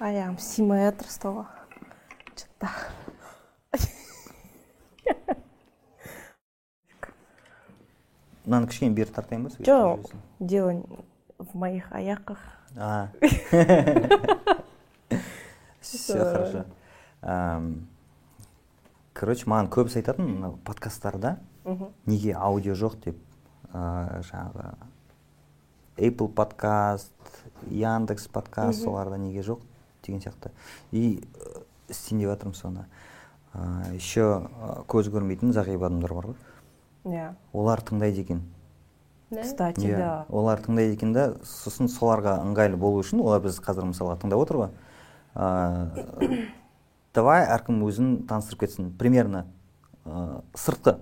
аяғым сыймай жатыр столға то мынаны кішкене бері тартайын ба жоқ дело в моих аяқах а. Все хорошо. Короче маған көбісі айтатын мынау подкасттарда неге аудио жоқ деп ә, жаңағы apple подкаст яндекс подкаст соларда неге жоқ? Деген сияқты. И ә, істейін деп жатырмын соны. Ә, еще көз көрмейтін зағип адамдар бар ғой. Иә. Олар тыңдайды екен. Кстати Иә, да. Олар тыңдайды екен да. Сосын соларға ыңғайлы болу үшін олар біз қазір мысалға тыңдап отыр ғой. Ә, давай әркім өзін таныстырып кетсін. Примерно ә, сыртқы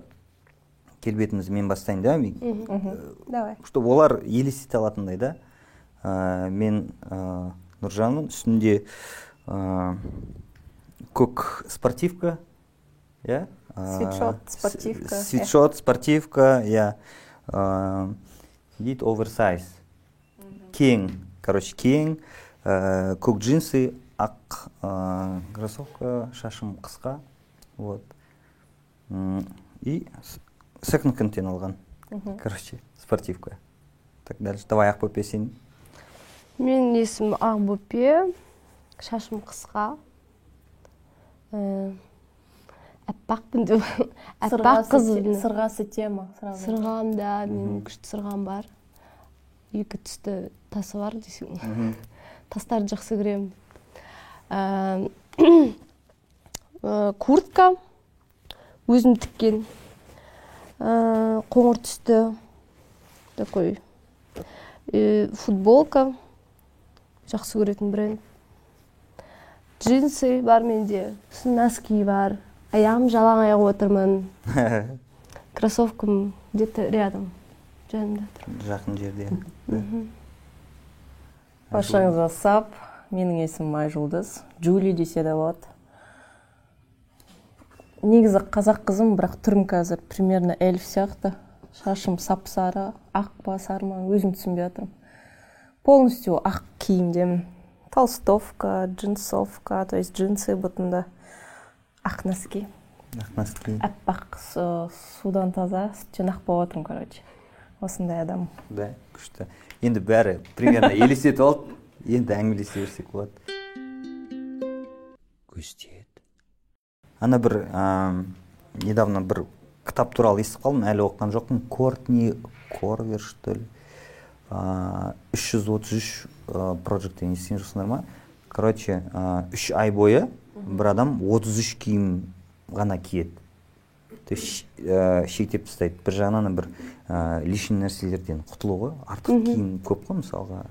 келбетімізді мен бастайын да мен- давай. чтобы олар елестете алатындай да. Ә, мен ә, нұржанмын үстінде ә, көк спортивка иә? Свитшот, спортивка, иә. свитшот спортивка иә. Ә, дейді оверсайз кең короче кең. Ә, көк джинсы ақ ә, кроссовка шашым қысқа вот. И секонд хендтен алған. Короче спортивка. Так дальше давай ақбөпе сен. Менің есімім ақбөпе шашым қысқа. Э, аппақпын деп аппақ қыз сырғасы тема сразу. Сырғам да менің күшті сырғам бар. Екі түсті тасы бар десең. Тастарды жақсы көремін. Ә, ә, куртка. Өзім тіккен. Қоңыр түсті. Такой. Э, футболка. Жақсы көретін бренд. Джинсы бар менде сосын носки бар. Аяғым жалаң аяқ отырмын. Кроссовкам где то рядом жанымда тұр. Жақын жерде. Баршаңызға сап. Менің есімім айжұлдыз джули десе де болады негізі қазақ қызым бірақ түрім қазір примерно эльф сияқты. Шашым сап сары ақ па сары ма өзім түсінбей жатырмын полностью ақ киімдемін толстовка джинсовка то есть джинсы бұтында ақ носки. Носки. Аппақ су- судан таза сүттен ақ болып жатырмын короче. Осындай адаммын да күшті. Енді бәрі примерно елестетіп алды енді әңгімелесе берсек болады. Көстет ана бір ә, недавно бір кітап туралы естіп қалдым әлі оқыған жоқпын. Кортни корвер что ли? Үш жүз отыз үш проджект деген жоқсыңдар ма короче үш ай бойы бір адам 33 киім ғана киеді. То есть шектеп тастайды. Бір жағынан бір ә, лишний нәрселерден құтылу ғой артық киім көп қой мысалға.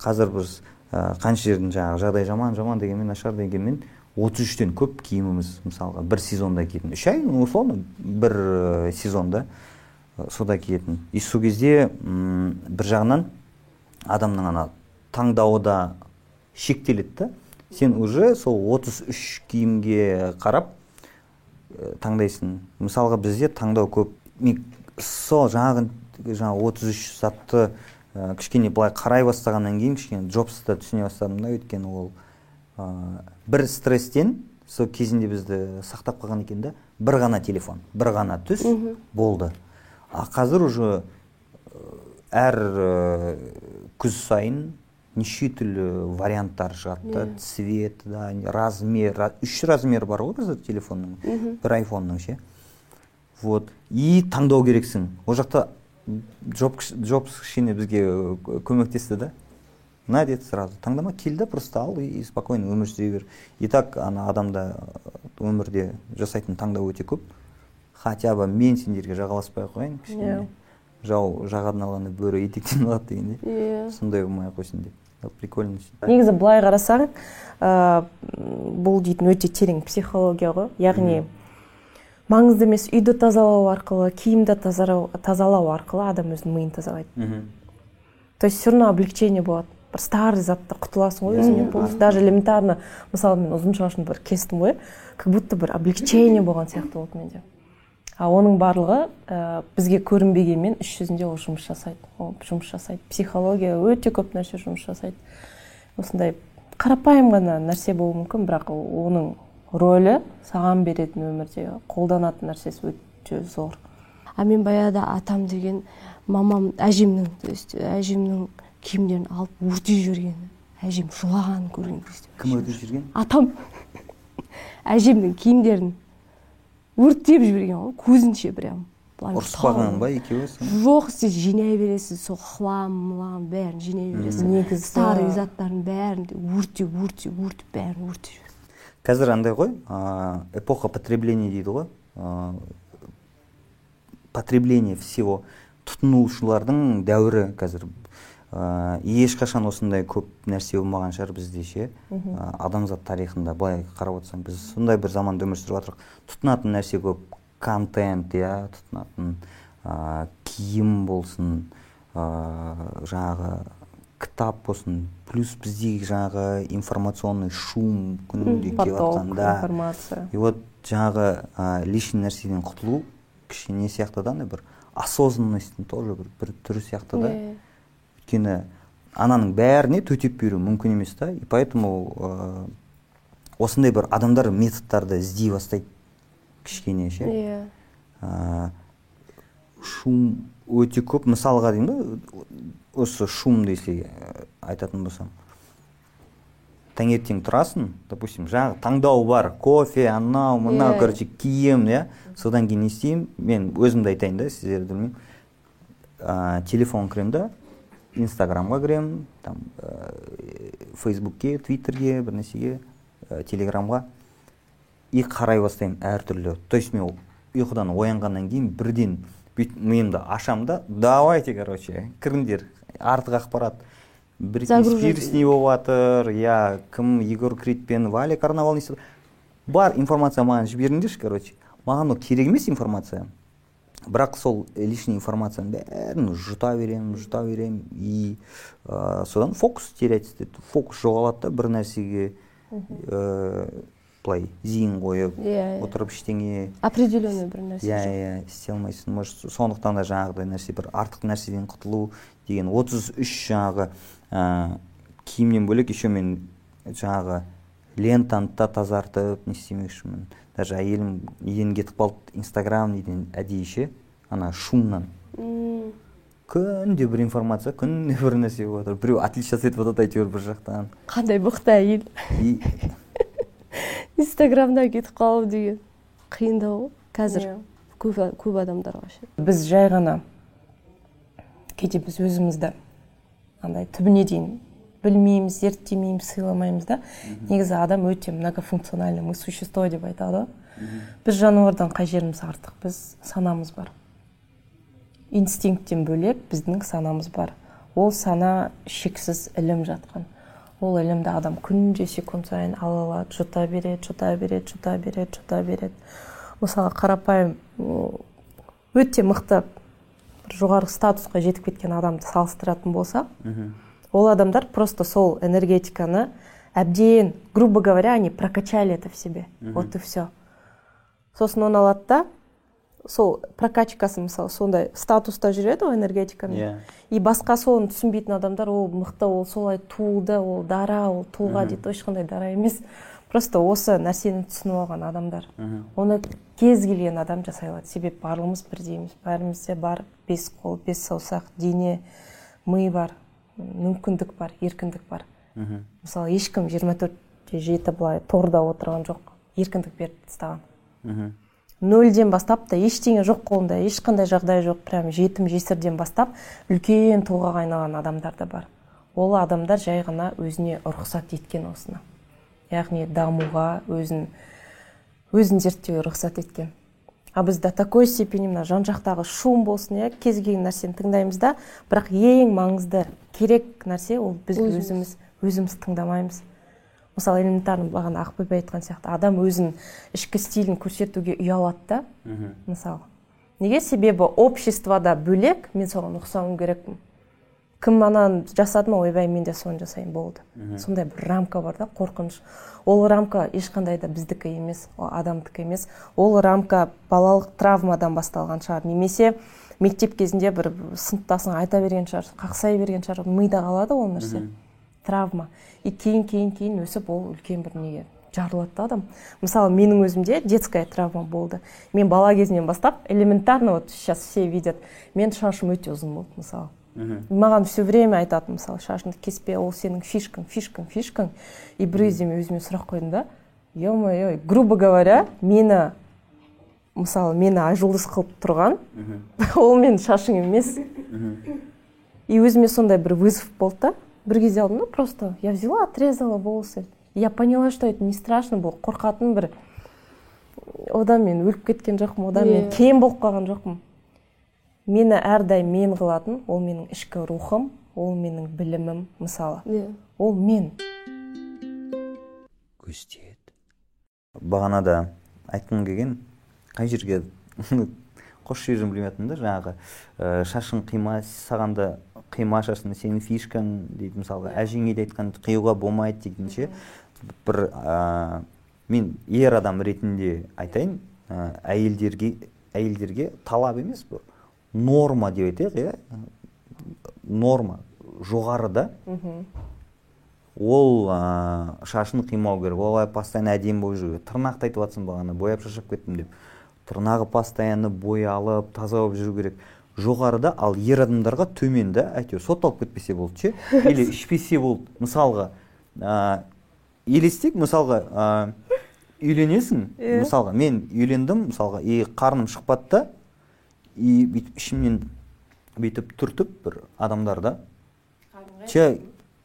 Қазір біз ә, қанша жердің жаңағы жағдай жаман жаман дегенмен нашар дегенмен 33-тен көп киіміміз мысалға бір сезонда киетін. Үш ай условно бір сезонда. Сода киетін. И сол кезде м, бір жағынан адамның ана таңдауы да шектеледі да. Сен уже сол 33 киімге қарап ә, таңдайсың. Мысалға бізде таңдау көп. Мен сол жаңағы жаңағы 33 затты ә, кішкене былай қарай бастағаннан кейін кішкене джобсты түсіне бастадым да өйткені ол ә, бір стресстен сол кезінде бізді сақтап қалған екен да бір ғана телефон бір ғана түс болды. А қазір уже әр ә, күз сайын неше түрлі варианттар шығады да цвет да размер ра- үш размер бар ғой қазір телефонның. Бір айфонның ше. Вот. И таңдау керексің. Ол жақта джобс кішкене бізге э, көмектесті да. На деді сразу. Таңдама кел да просто ал и спокойно өмір сүре бер. И так ана адамда э, өмірде жасайтын таңдау өте көп. Хотя бы мен сендерге жағаласпай ақ қояйын кішкене. Жау жағадан алғанда бөрі етектен алады дегендей иә. Сондай болмай ақ қойсын деп. Прикольно негізі былай қарасаң ә, бұл дейтін өте терең психология ғой. Яғни маңызды емес үйді тазалау арқылы киімді тазарау, тазалау арқылы адам өзінің миын тазалайды. Мхм то есть все равно облегчение болады. Бір старый заттан құтыласың ғой өзіңнен полностью даже элементарно мысалы мен ұзын шашымды бір кестім ғой как будто бір облегчение болған сияқты болды менде. Оның барлығы ә, бізге көрінбегенмен іс жүзінде ол жұмыс жасайды. Ол жұмыс жасайды. Психология өте көп нәрсе жұмыс жасайды. Осындай қарапайым ғана нәрсе болуы мүмкін бірақ оның рөлі саған беретін өмірде қолданатын нәрсесі өте зор. А мен баяғыда атам деген мамам әжемнің то есть әжемнің киімдерін алып өртеп жібергені әжем жылағанын көрген кезде. Кім өтіп жүрген? Атам. Әжемнің киімдерін өртеп жіберген ғой көзінше прям. Былай ұрыспаған ба екеуі жоқ сіз жинай бересіз сол хлам млам бәрін жинай бересіз негізі старый заттардың бәрін өртеп өртеп өртеп бәрін өртеп жібереді. Қазір андай ғой ә, эпоха потребления дейді ғой. Ә, потребление всего. Тұтынушылардың дәуірі қазір ә, ешқашан осындай көп нәрсе болмаған шығар бізде ше. Ә, адамзат тарихында былай қарап отырсаң біз сондай бір заманда өмір сүріп жатырмық тұтынатын нәрсе көп. Контент иә тұтынатын ә, киім болсын ә, жаңағы кітап болсын. Плюс біздегі жаңағы информационный шум күнде келіп жатқанда информация. И вот жаңағы ә, лишний нәрседен құтылу кішкене не сияқты да андай бір осознанностьтың тоже бір, бір түрі сияқты да. Иә. Өйткені ананың бәріне төтеп беру мүмкін емес та. И поэтому ә, осындай бір адамдар методтарды іздей бастайды кішкене ше. Иә. Ә, шум өте көп. Мысалға деймін да осы шум десе ә, айтатын болсам. Таңертең тұрасың допустим жаңағы таңдау бар кофе анау мынау Иә. короче киім иә. Содан кейін не істеймін? Мен өзімді айтайын да сіздерді білмеймін. Ә, телефон кіремін да. Инстаграмға кіремін там ә, фейсбукке твиттерге бір нәрсеге ә, телеграмға. И қарай бастаймын әртүрлі. То есть мен ұйқыдан оянғаннан кейін бірден бүйтіп миымды ашамын да давайте короче кіріңдер. Артық ақпарат Бритни. Спирс не болып жатыр иә кім егор крид пен валя карнавал не бар информация маған жіберіңдерші короче. Маған ол керек емес информация. Бірақ сол лишний информацияның бәрін жұта беремін жұта беремін. И ә, содан фокус теряется фокус жоғалады да бір нәрсеге ә, былай зейін қойып Иә, иә. отырып ештеңе определенный бір нәрсе иә иә істей алмайсың. Может сондықтан да жаңағыдай нәрсе бір артық нәрседен құтылу деген 33 жаңағы ә, киімнен бөлек еще мен жаңағы лентаны да тазартып не істемекшімін. Даже әйелім неден кетіп қалды инстаграм неден әдейі ше ана шумнан. М, күнде бір информация күнде бір нәрсе болып жатыр біреу отлично жасап жатады әйтеуір бір жақтан. Қандай мықты әйел? И инстаграмда кетіп қалу деген қиындау ғой қазір Иә. көп, көп адамдарға ше. Біз жай ғана кейде біз өзімізді андай түбіне дейін білмейміз зерттемейміз сыйламаймыз да. Негізі адам өте многофункциональный мы существо деп айтады ғой. Біз жануардан қай жеріміз артық? Біз санамыз бар. Инстинкттен бөлек біздің санамыз бар. Ол сана шексіз ілім жатқан. Ол ілімді адам күнде секунд сайын ала алады. Жұта береді жұта береді жұта береді жұта береді. Мысалы қарапайым өте мықты бір жоғары статусқа жетіп кеткен адамды салыстыратын болсақ ол адамдар просто сол энергетиканы әбден грубо говоря они прокачали это в себе. Вот и все сосын оны алады да сол прокачкасы мысалы сондай статуста жүреді ғой энергетикамен. Иә. и басқа соны түсінбейтін адамдар ол мықты ол солай туылды ол дара ол тұлға дейді ешқандай дара емес. Просто осы нәрсені түсініп алған адамдар. Оны кез келген адам жасай алады. Себебі барлығымыз бірдейміз. Бәрімізде бар бес қол бес саусақ дене ми бар. Мүмкіндік бар еркіндік бар. Мысалы ешкім 24 жеті былай торда отырған жоқ еркіндік беріп тастаған. Нөлден бастап та ештеңе жоқ қолында ешқандай жағдай жоқ прям жетім жесірден бастап үлкен тұлғаға айналған адамдар да бар. Ол адамдар жай ғана өзіне рұқсат еткен осыны. Яғни дамуға өзін өзін зерттеуге рұқсат еткен. А біз до такой степени мына жан жақтағы шум болсын иә кез келген нәрсені тыңдаймыз да бірақ ең маңызды керек нәрсе ол біз Өзіміз. өзіміз өзіміз тыңдамаймыз. Мысалы элементарно бағана ақбөпе айтқан сияқты адам өзін ішкі стилін көрсетуге ұялады да. Мысалы неге себебі обществода бөлек мен соған ұқсауым керекпін кім ананы жасады ма? Ойбай мен де соны жасаймын болды. Сондай бір рамка бар да қорқыныш. Ол рамка ешқандай да біздікі емес ол адамдікі емес. Ол рамка балалық травмадан басталған шығар. Немесе мектеп кезінде бір сыныптасың айта берген шығар қақсай берген шығар мида қалады ол нәрсе. Травма. И кейін кейін кейін өсіп ол үлкен бір неге жарылады да адам. Мысалы менің өзімде детская травма болды. Мен бала кезімнен бастап элементарно вот сейчас все видят мен шашым өте ұзын болды мысалы. Маған все время айтатын мысалы шашыңды кеспе ол сенің фишкаң фишкаң фишкаң и бір кезде мен өзіме сұрақ қойдым да е мое грубо говоря мені мысалы мені айжұлдыз қылып тұрған. Ол менің шашың емес. И өзіме сондай бір вызов болды да. Бір кезде алдым да просто я взяла отрезала волосы. Я поняла что это не страшно бұл қорқатын бір одан мен өліп кеткен жоқпын одан мен кем болып қалған жоқпын. Мені әрдайым мен қылатын ол менің ішкі рухым ол менің білімім мысалы. Иә ол мен. Көз тиеді бағанада айтқым келген қай жерге қос жерін білмей жатырмын да жаңағы ә, шашың қима саған да қима шашың сенің фишкаң дейді мысалға әжеңе де айтқан қиюға болмайды деген ше. Бір ә, мен ер адам ретінде айтайын ә, әйелдерге әйелдерге талап емес бұл. Норма деп айтайық иә. Норма. Жоғарыда ол ә, шашын қимау керек. Олай постоянно әдемі болып жүру керек. Тырнақты айтып жатсың бағана бояп шаршап кеттім деп. Тырнағы постоянно боялып таза болып жүру керек. Жоғарыда ал ер адамдарға төмен да әйтеуір сотталып кетпесе болды ше? Или ішпесе болды. Мысалға ә, елестейік мысалға ә, үйленесің мысалға мен үйлендім мысалға и қарным шықпады да и бүйтіп ішімнен бүйтіп түртіп бір адамдар да че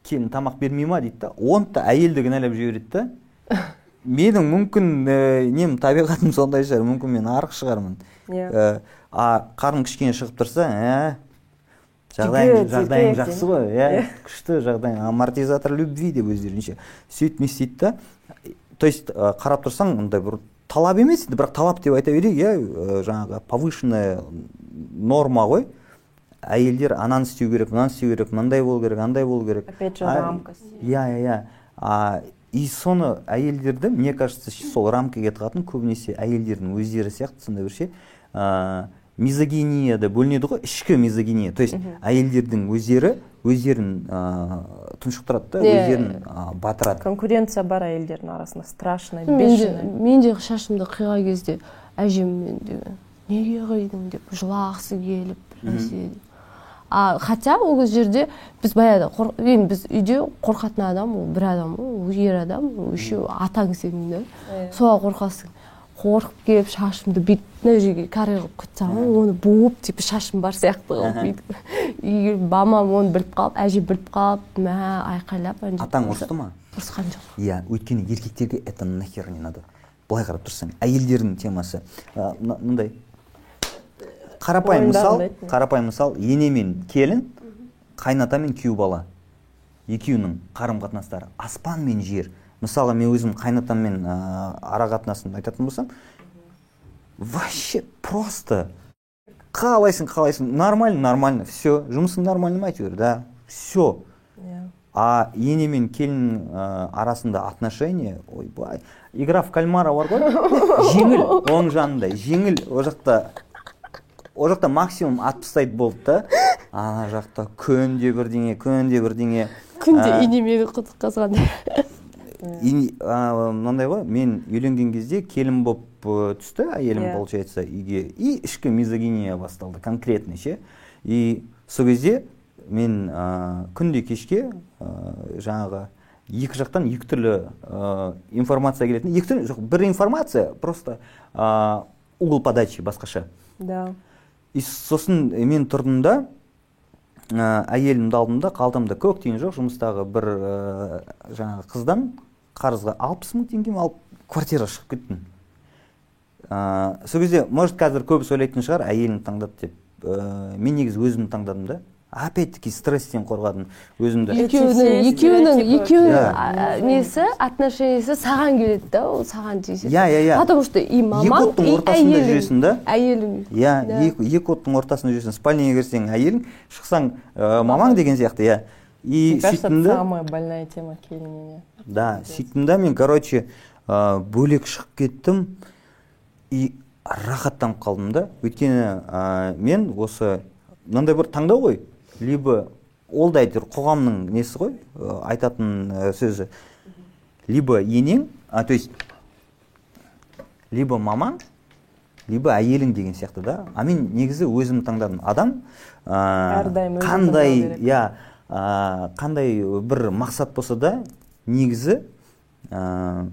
келін тамақ бермей ма? дейді да. Оны да әйелді кінәлап жібереді да. менің мүмкін ә, нем табиғатым сондай шығар мүмкін мен арық шығармын. Иә. Ә, а қарның кішкене шығып тұрса ә жағдайың жағдайың жақсы ғой иә күшті жағдайың. Амортизатор любви деп өздерінше сөйтіп не істейді да то есть ә, қарап тұрсаң андай бір талап емес енді бірақ талап деп айта берейік иә ә, жаңағы повышенная норма ғой. Әйелдер ананы істеу керек мынаны істеу керек мынандай болу керек андай болу керек. Опять же, А, рамка иә иә иә. А и соны әйелдерді мне кажется сол рамкаға тығатын көбінесе әйелдердің өздері сияқты сондай бір ше ә, мизогинияда бөлінеді ғой ішкі мизогиния. То есть әйелдердің өздері өздерін ә, тұншықтырады да өздерін ә, батырады. Конкуренция бар әйелдердің арасында страшно мен де, бешеный мен де шашымды қиған кезде әжем менде неге қидың? деп жылағысы келіп. А хотя ол жерде біз баяғыда енді біз үйде қорқатын адам ол бір адам ғой ол ер адам ол еще атаң сенің да? Соған қорқасың. Қорқып келіп шашымды бүйтіп мына жерге каре қылып қойсам оны буып типа шашым бар сияқты қылып бүйтіп. И мамам оны біліп қалып әже біліп қалып мә айқайлап атаң ұрысты ма? Ұрысқан жоқ. Иә өйткені еркектерге это нахер не надо? Былай қарап тұрсаң әйелдердің темасы мына- мындай қарапайым мысал қарапайым мысал ене мен келін қайната мен күйеу бала. Екеуінің қарым қатынастары аспан мен жер. Мысалы мен өзім қайнатаммен ә, ара қатынасымды айтатын болсам вообще просто. Қалайсың қалайсың нормально нормально все жұмысың нормально ма әйтеуір да? Все Иә. а ене мен келіннің ә, арасында отношения? Ойбай игра в кальмара бар ғой. Жеңіл оның жанында жеңіл ол жақта ол жақта максимум атып тастайды болды да ана жақта күнде бірдеңе күнде бірдеңе. Күнде инемен құдық қазғандай мынандай ғой мен үйленген кезде келін болып ә, түсті әйелім Иә. получается үйге. И ішкі мизогиния басталды конкретный ше. И сол кезде мен ә, күнде кешке ә, жаңағы екі жақтан екі түрлі ә, информация келетін. Екі түрлі жоқ бір информация просто ә, угол подачи басқаша. Да. И сосын мен тұрдым да ә, әйелімді алдым да қалтамда көк тиын жоқ жұмыстағы бір ә, жаңағы қыздан қарызға алпыс мың теңге алып квартира шығып кеттім. Ә, сол кезде может қазір көбісі ойлайтын шығар әйелін таңдады деп. Ә, мен негізі өзімді таңдадым да. Опять таки стресстен қорғадым өзімді. Екеуінің екеуінің екеуінің несі? Отношениесі саған келеді да ол саған тиіседі Иә, иә, иә. потому что и мамаң Екі оттың и ортасында жүресің да. әйелің. Иә екі, оттың ортасында жүрсің спальняға кірсең әйелің шықсаң ә, мамаң деген сияқты иә и мне кажется сөйттім да. самая больная тема келініне да сөйттім да мен короче ә, бөлек шығып кеттім и рахаттанып қалдым да. Өйткені ә, мен осы мынандай бір таңдау ғой. Либо ол да әйтеуір қоғамның несі ғой ә, айтатын ә, сөзі. Либо енең а то есть либо мамаң либо әйелің деген сияқты да. А мен негізі өзім таңдадым. Адам ә, қандай иә ә, қандай бір мақсат болса да негізі ә,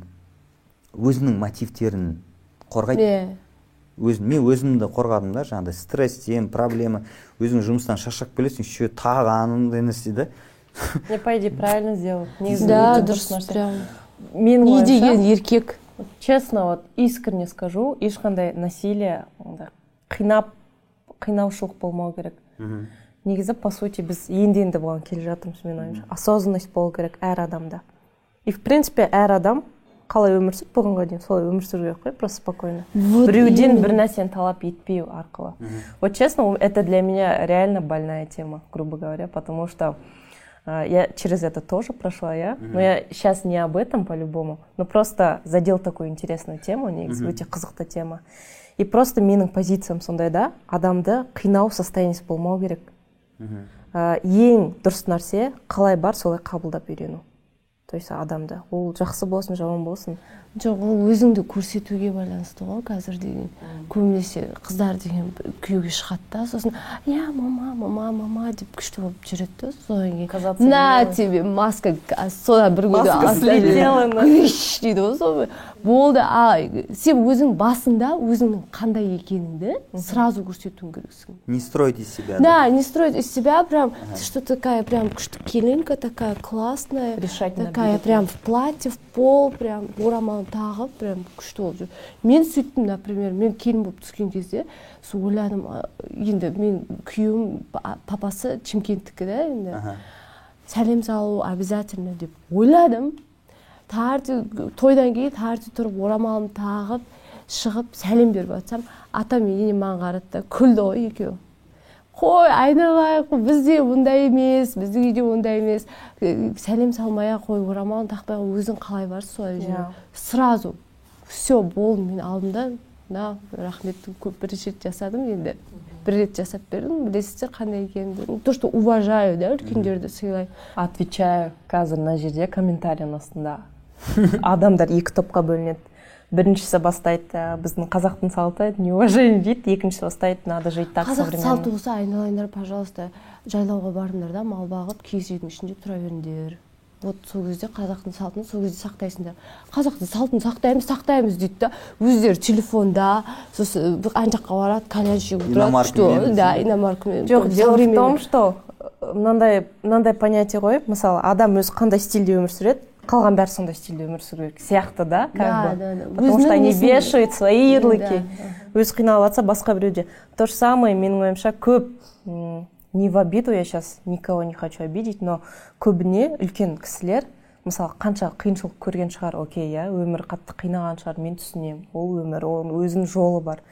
өзінің мотивтерін қорғайды. Иә. Өзім мен өзімді қорғадым да жаңағыдай стресстен проблема өзің жұмыстан шаршап келесің еще тағы анандай нәрсе да не по идее правильно сделал. Негізі да дұрыс прям. Менің не деген еркек. честно вот искренне скажу ешқандай насилие қинап қинаушылық болмау керек. Негізі по сути біз енді енді бұған келе жатырмыз менің ойымша. Осознанность болу керек әр адамда. И в принципе әр адам қалай өмір сүрді бұғанға дейін солай өмір сүру керек қой просто спокойно Вот біреуден именно. бір нәрсені талап етпеу арқылы вот честно это для меня реально больная тема грубо говоря потому что а, я через это тоже прошла я но я сейчас не об этом по-любому но просто задел такую интересную тему негізі өте қызықты тема и просто менің позициям сондай да адамды қинау состояниесі болмау керек А, ең дұрыс нәрсе қалай бар солай қабылдап үйрену то есть адамды. Ол жакшы болсун жаман болсун жоқ ол өзіңді көрсетуге байланысты ғой қазір деген көбінесе қыздар деген күйеуге шығады да сосын иә мама мама мама деп күшті болып жүреді да содан кейін. На тебе маска содан бір күнде дейді. Ғой сол болды а сен өзің басында өзіңнің қандай екеніңді сразу көрсетуің керексің. Не строить из себя да не строить из себя прям ты что такая прям күшті келінка такая классная Решательно такая прям в платье в пол прям орамалын тағып прям күшті болып жүр мен сөйттім например мен келін болып түскен кезде сол ойладым енді мен күйеуім па- папасы шымкенттікі да енді. Сәлем салу обязательно деп ойладым. Таңертең тойдан кейін таңертең тұрып орамалымды тағып шығып сәлем беріп жатсам атам мен енем маған қарады да күлді ғой екеуі. Қой айналайық бізде ондай емес біздің үйде ондай емес Э, сәлем салмай ақ қой орамалын тақпай ақ өзің қалай барсың солай жүр сразу все болды мен алдым да мына рахмет көп бірінші рет жасадым енді. Бір рет жасап бердім. Білесіздер қандай екенімді то что уважаю да үлкендерді сыйлаймын отвечаю қазір мына жерде комментарийдің астында. Адамдар екі топқа бөлінеді. Біріншісі бастайды «Ә, біздің қазақтың салты неуважение дейді екіншісі бастайды надо жить так қазақ современно». салты болса айналайындар пожалуйста жайлауға барыңдар да мал бағып киіз үйдің ішінде тұра беріңдер. Вот сол кезде қазақтың салтын сол кезде сақтайсыңдар. Қазақтың салтын сақтаймыз сақтаймыз дейді да. Өздері телефонда сосын ана жаққа барады коньяк ішіп отырады что? да иномаркамен жоқ дело в том что э, мынандай мынандай понятие ғой мысалы адам өзі қандай стильде өмір сүреді? Қалған бәрі сондай стильде өмір сүру керек сияқты да как Да, бы. да, да. потому что они вешают свои ярлыки. Да, өзі қиналып жатса басқа біреуде. То же самое менің ойымша көп м, не в обиду я сейчас никого не хочу обидеть но көбіне үлкен кісілер мысалы қанша қиыншылық көрген шығар окей иә өмір қатты қинаған шығар мен түсінемін ол өмір оның өзінің жолы бар.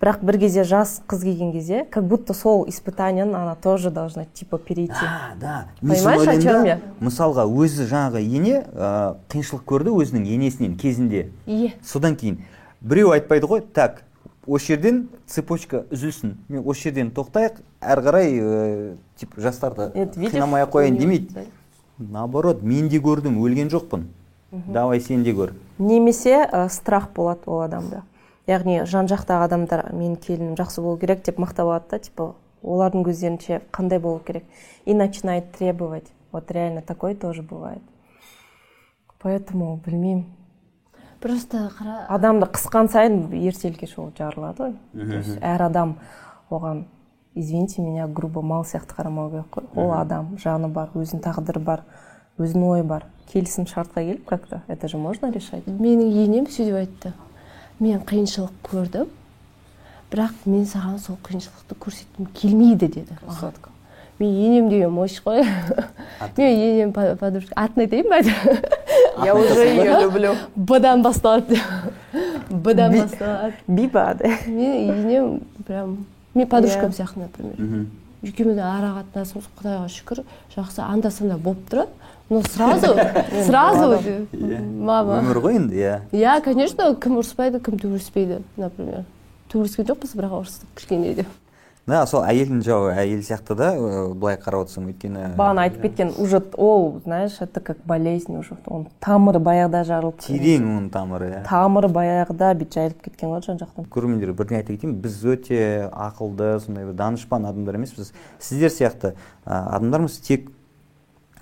Бірақ бір кезде жас қыз келген кезде как будто сол испытанияны она тоже должна типа перейти. Да да. Понимаешь, о чем я? мысалға өзі жаңағы ене ә, қиыншылық көрді өзінің енесінен кезінде. Иә содан кейін біреу айтпайды ғой так осы жерден цепочка үзілсін мен осы жерден тоқтайық әрі қарай ә, типа жастарды қинамай ақ қояйын демейді наоборот мен де көрдім өлген жоқпын. Давай сен де көр. Немесе ә, страх болады ол адамда. Яғни жан жақтағы адамдар менің келінім жақсы болу керек деп мақтап алады да типа олардың көздерінше қандай болу керек? И начинает требовать. Вот реально такое тоже бывает. Поэтому білмеймін. Просто қара адамды қысқан сайын ертелі кеш ол жарылады ғой. То есть әр адам оған извините меня грубо мал сияқты қарамау керек қой ол адам жаны бар өзінің тағдыры бар өзінің ойы бар. Келісім шартқа келіп как то это же можно решать? Менің енем сөйтіп айтты. Мен қиыншылық көрдім бірақ мен саған сол қиыншылықты көрсеткім келмейді деді. Маған. мен енем деген мощь қой мен енем по- подружка атын айтайын ба я уже ее люблю. Б-дан басталады. Б-дан басталады. Биба да. Мен енем прям мен подружкам Иә. сияқты например. Екеуміз ара қатынасымыз құдайға шүкір. Жақсы анда санда болып тұрады но сразу сразу мама. өмір ғой енді иә. Иә конечно кім ұрыспайды кім төбелеспейді например. Төбелескен жоқпыз бірақ ұрыстық кішкене де да сол әйелдің жауы әйел сияқты да э, былай қарап отырсаң өйткені бағана айтып кеткен уже ол знаешь это как болезнь уже оның тамыры баяғыда жарылып терең оның тамыры иә. Тамыры баяғыда бүйтіп жайылып кеткен ғой жан жақтан. Көрермендерге бірдеңе айта кетейін біз өте ақылды сондай бір данышпан адамдар емеспіз. Сіздер сияқты адамдармыз тек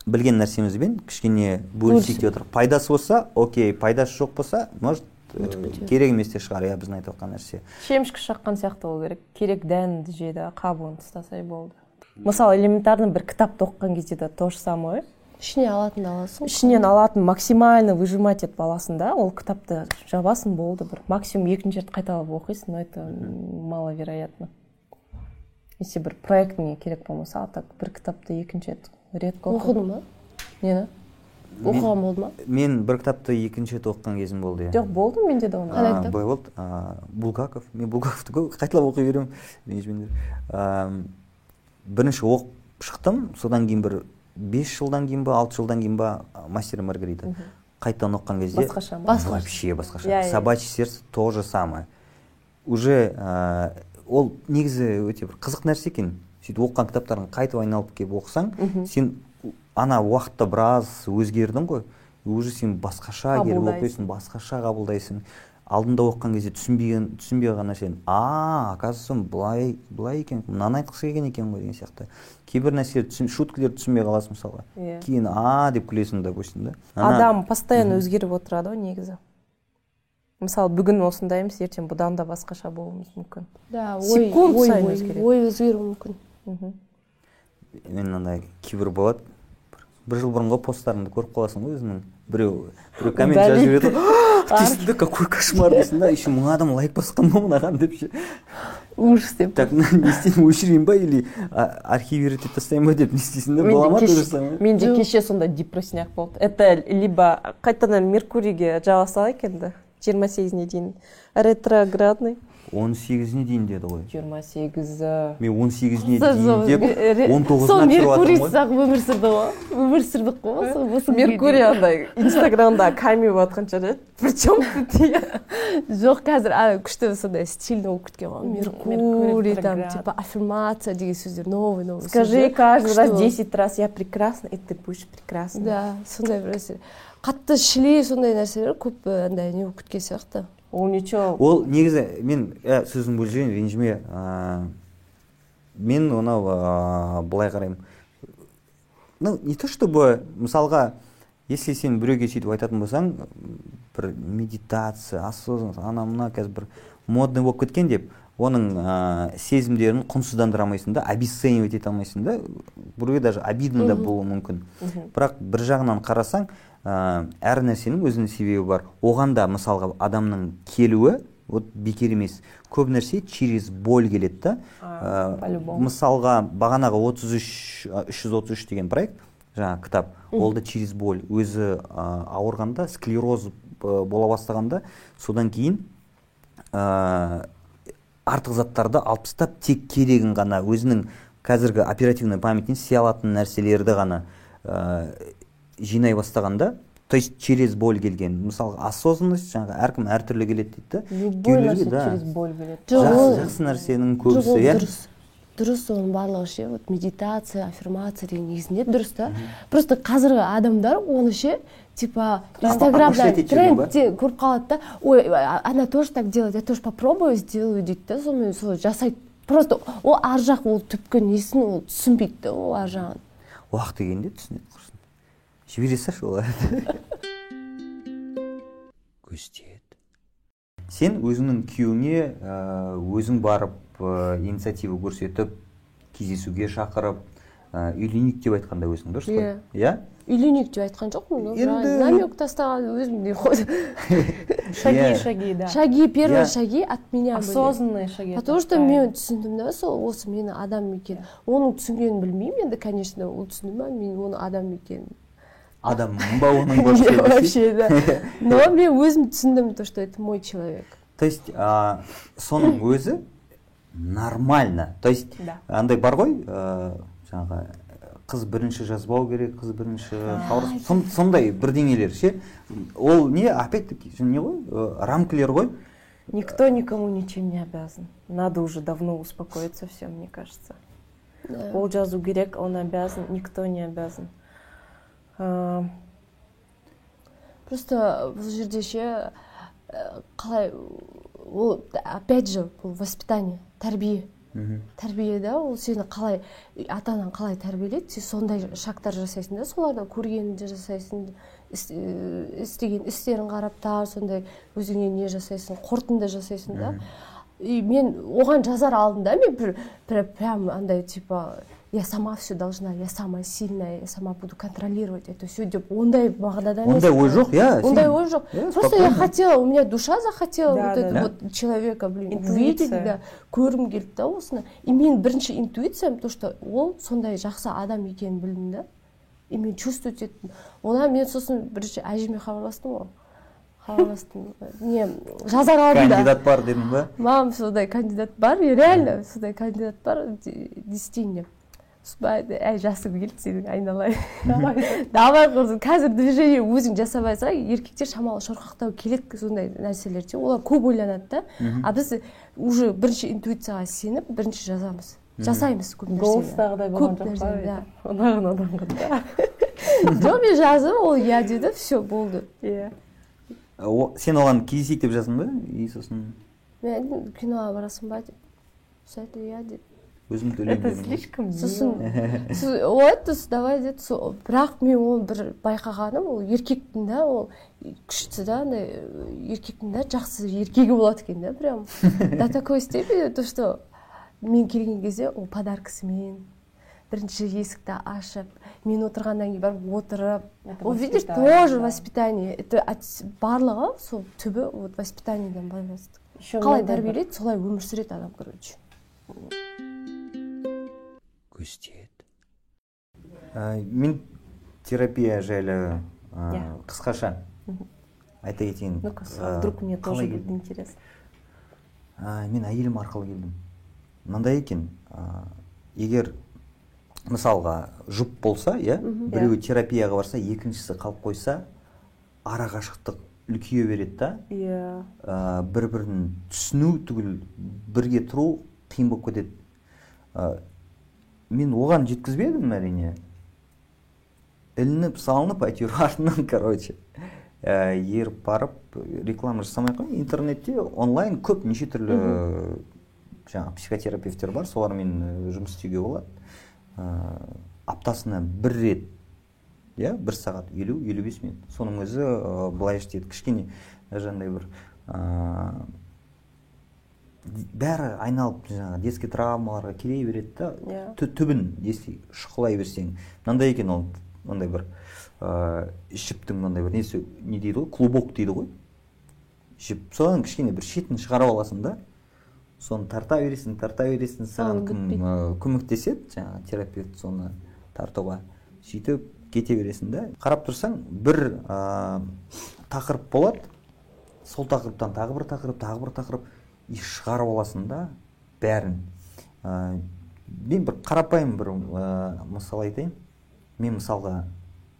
білген нәрсемізбен кішкене бөлісейік деп отырмық пайдасы болса окей пайдасы жоқ болса может керек емес те шығар иә біздің айтып жатқан нәрсе. Шемішкі шаққан сияқты болу керек. Керек дәнді же да қабығын тастасай болды мысалы элементарно бір кітапты оқыған кезде де то же самое ішіне алатынды аласың ішінен алатын максимально выжимать етіп аласың да. Ол кітапты жабасың болды бір. Максимум екінші рет қайталап оқисың но это маловероятно. Если бір проектіңе керек болмаса а так бір кітапты екінші рет редко оқыдың ба? Нені оқыған болды ма? мен бір кітапты екінші рет оқыған кезім болды иә. Жоқ болды менде де оны Қандай кітап? былай болды. Булгаков мен булгаковты көп қайталап оқи беремін ренжімеңдер Ам, бірінші оқып шықтым содан кейін бір бес жылдан кейін ба алты жылдан кейін ба мастер маргарита. Қайтадан оқыған кезде басқаша ма? Басқаша. вообще басқаша. Иә, иә. собачье сердце то же самое. Уже ә, ол негізі өте бір қызық нәрсе екен. Сөйтіп оқыған кітаптарын қайтып айналып келіп оқысаң сен ана уақытта біраз өзгердің ғой. Уже сен басқаша келіп оқисың басқаша қабылдайсың. Алдында оқыған кезде түсінбеген түсінбей қалған нәрсені а оказывается былай былай екен мынаны айтқысы келген екен ғой деген сияқты. Кейбір нәрселерді түсін шуткілерді түсінбей қаласың мысалға. Иә. кейін а деп күлесің допустим да? Ана- адам постоянно өзгеріп отырады ғой негізі. Мысалы бүгін осындаймыз ертең бұдан да басқаша болуымыз мүмкін. Да ой Секунд ой сайын ой өзгереді. ой өзгеруі мүмкін. Мхм. мен андай кейбір болады. Бір- жыл бұрынғы посттарыңды көріп қаласың ғой өзіңнің біреу біреу коммент жазып жібереді дейсің да какой кошмар дейсің да еще мың адам лайк басқан ба мынаған деп ше. Ужас деп. Так не істеймін өшірейін ба или а- архивировать етіп тастайын ба деп не істейсің да бола ма менде то же кеше, самое? менде Жоқ. кеше сондай депрессияк болды. Это либо қайтадан меркурийге жаба салайық енді жиырма сегізіне дейін ретроградный. Он сегізіне дейін деді ғой. Жиырма сегізі. Мен он сегізіне дейін сол деп он сол тоғызына меркурий өмір сүрді ғой. Өмір сүрдік қой осы меркурий андай инстаграмда камео жатқанша да причем тут я дейін. жоқ қазір күшті сондай стильный болып кеткен ғой. Меркурий там типа аффирмация деген сөздер новый новый скажи каждый раз. 10 раз я прекрасна и ты будешь прекрасна да сондай бір нәрселер қатты шіли сондай нәрселер көп андай не болып кеткен сияқты. Ол ничего ол негізі мен ә, сөзіңді бөліп жіберейін ренжіме ә, мен анау ә, былай қараймын. Ну не то чтобы мысалға если сен біреуге сөйтіп айтатын болсаң бір медитация осознанность ана мына қазір бір модный болып кеткен деп оның ә, сезімдерін құнсыздандыра алмайсың да обесценивать ете алмайсың да біреуге даже обидно да болуы мүмкін. Бірақ бір жағынан қарасаң ә, әр нәрсенің өзінің себебі бар. Оған да мысалға адамның келуі вот бекер емес. Көп нәрсе через боль келеді да. Ә, мысалға бағанағы 33 ә, 333 деген проект жаңағы кітап. Ол да через боль. Өзі ә, ауырғанда склероз ә, бола бастағанда содан кейін ә, артық заттарды алып тастап тек керегін ғана өзінің қазіргі оперативный памятіне істей алатын нәрселерді ғана ә, жинай бастағанда то есть через боль келген мысалға осознанность жаңағы әркім әртүрлі келеді дейді да. Любой нәрсе да. через боль келеді. Жоқ, жақсы, ол- жақсы нәрсенің көбісі иә? дұрыс. Дұрыс оның барлығы ше вот медитация аффирмация деген негізінде дұрыс та. Просто қазіргі адамдар оны ше типа инстаграмда трендте көріп қалады да. Ой она тоже так делает я тоже попробую сделаю дейді да сонымен сол жасайды. Просто ол ар жақ ол түпкі несін ол түсінбейді да ол ар жағын. Уақыт дегенде түсінеді. Жібере салшы олар? Көстет сен өзіңнің күйеуіңе өзің барып ә, инициатива көрсетіп кездесуге шақырып ә, үйленейік деп айтқанда өзің дұрыс қой? Иә. иә? Үйленейік деп айтқан жоқпын Енді- намек тастаған өзім не қойды шаги Иә. шаги да. Шаги первые Я- шаги от меня были. осознанные шаги потому что мен түсіндім да сол осы мені адам екенін оның түсінгенін білмеймін енді конечно ол түсінді ма мен оның адам екенін. Адам ба оның Не, вообще вообще да но мен өзім түсіндім то что это мой человек то есть а, соның өзі нормально то есть Да. андай бар ғой ә, жаңағы қыз бірінші жазбау керек қыз бірінші хабарлас- сон- сондай бірдеңелер ше ол не опять таки не ғой ә, рамкілер ғой Никто никому ничем не обязан. Надо уже давно успокоиться все, мне кажется. Да. Ол жазу керек, он обязан, никто не обязан. А, просто бұл жерде ше ә, қалай ол опять же бұл воспитание тәрбие. Мхм тәрбие да ол сені қалай ата анаң қалай тәрбиелейді сен сондай шагтар жасайсың да солардан көргеніңді жасайсың ііі, істеген істерін қараптар сондай өзіңе не жасайсың қорытынды жасайсың да. И мен оған жазар алдында мен бір, прям андай типа я сама все должна я самая сильная я сама буду контролировать это все деп ондай мағынада емес ондай ой жоқ иә ондай ой жоқ. Иә, просто я хотела у меня душа захотела Да, вот да, это да. вот человека блин Интуиция. увидеть да көргім келді да осыны. И мен бірінші интуициям то что ол сондай жақсы адам екенін білдім да. И мен чувствовать еттім. Одан мен сосын бірінші әжеме хабарластым ғой. Хабарластым не жазар алдында. Кандидат бар дедің ба? Мам сондай кандидат бар и реально сондай кандидат бар не істейін деп сосын ба айтты, әй жасың келді сенің айналайын. Давай. Құрсын қазір движение өзің алсаң еркектер шамалы шорқақтау келеді сондай нәрселерде. Олар көп ойланады да. А біз уже бірінші интуицияға сеніп бірінші жазамыз. Жасаймыз көп нәрсені. Голостағыдай болған көп жоқ нәрсені па ұнаған адамға да. Жоқ мен жаздым ол иә деді все болды. Иә. О- сен оған кездесейік деп жаздың ба? И сосын мен айттым киноға барасың ба деп. Сол айтты иә деді өзім это төлеймін ба? слишком сосын ол айтты «С- давай деді. Сол бірақ мен оны бір байқағаным ол еркектің да ол күшті да андай э, еркектің да жақсы еркегі болады екен да прям. До такой степени то что мен келген кезде ол подаркасымен бірінші есікті ашып мен отырғаннан кейін барып отырып ол видишь тоже воспитание. Это от- барлығы сол түбі вот воспитаниеден байланысты. Қалай тәрбиелейді солай өмір сүреді адам короче. Ә, мен терапия жайлы қысқаша айта кетейін. Ә, вдруг мне тоже будет интересно. Ә, мен әйелім арқылы келдім. Мынандай екен ә, егер мысалға жұп болса иә біреуі терапияға барса екіншісі қалып қойса ара қашықтық үлкейе береді да. Иә. Ә, бір бірін түсіну түгіл бірге тұру қиын болып кетеді. Ә, мен оған жеткізбедім әрине. Ілініп салынып әйтеуір артынан короче. Ә, еріп барып реклама жасамай ақ интернетте онлайн көп неше түрлі жаңағы психотерапевтер бар. Солармен ә, жұмыс істеуге болады. Аптасына бір рет иә бір сағат елу елу бес минут. Соның өзі ә, былай істейді кішкене жаңағыдай бір ә, бәрі айналып жаңағы детский травмаларға келе береді да Иә. тү- түбін если шұқылай берсең мынандай екен ол мынандай бір ә, жіптің мынандай бір несі не дейді ғой клубок дейді ғой. Жіп содан кішкене бір шетін шығарып аласың да. Соны тарта бересің тарта бересің саған кім көмектеседі жаңағы терапевт соны тартуға. Сөйтіп кете бересің да қарап тұрсаң бір ә, тақырып болады. Сол тақырыптан тағы бір тақырып тағы бір тақырып и шығарып аласың да бәрін. Ә, мен бір қарапайым бір ә, мысал айтайын. Мен мысалға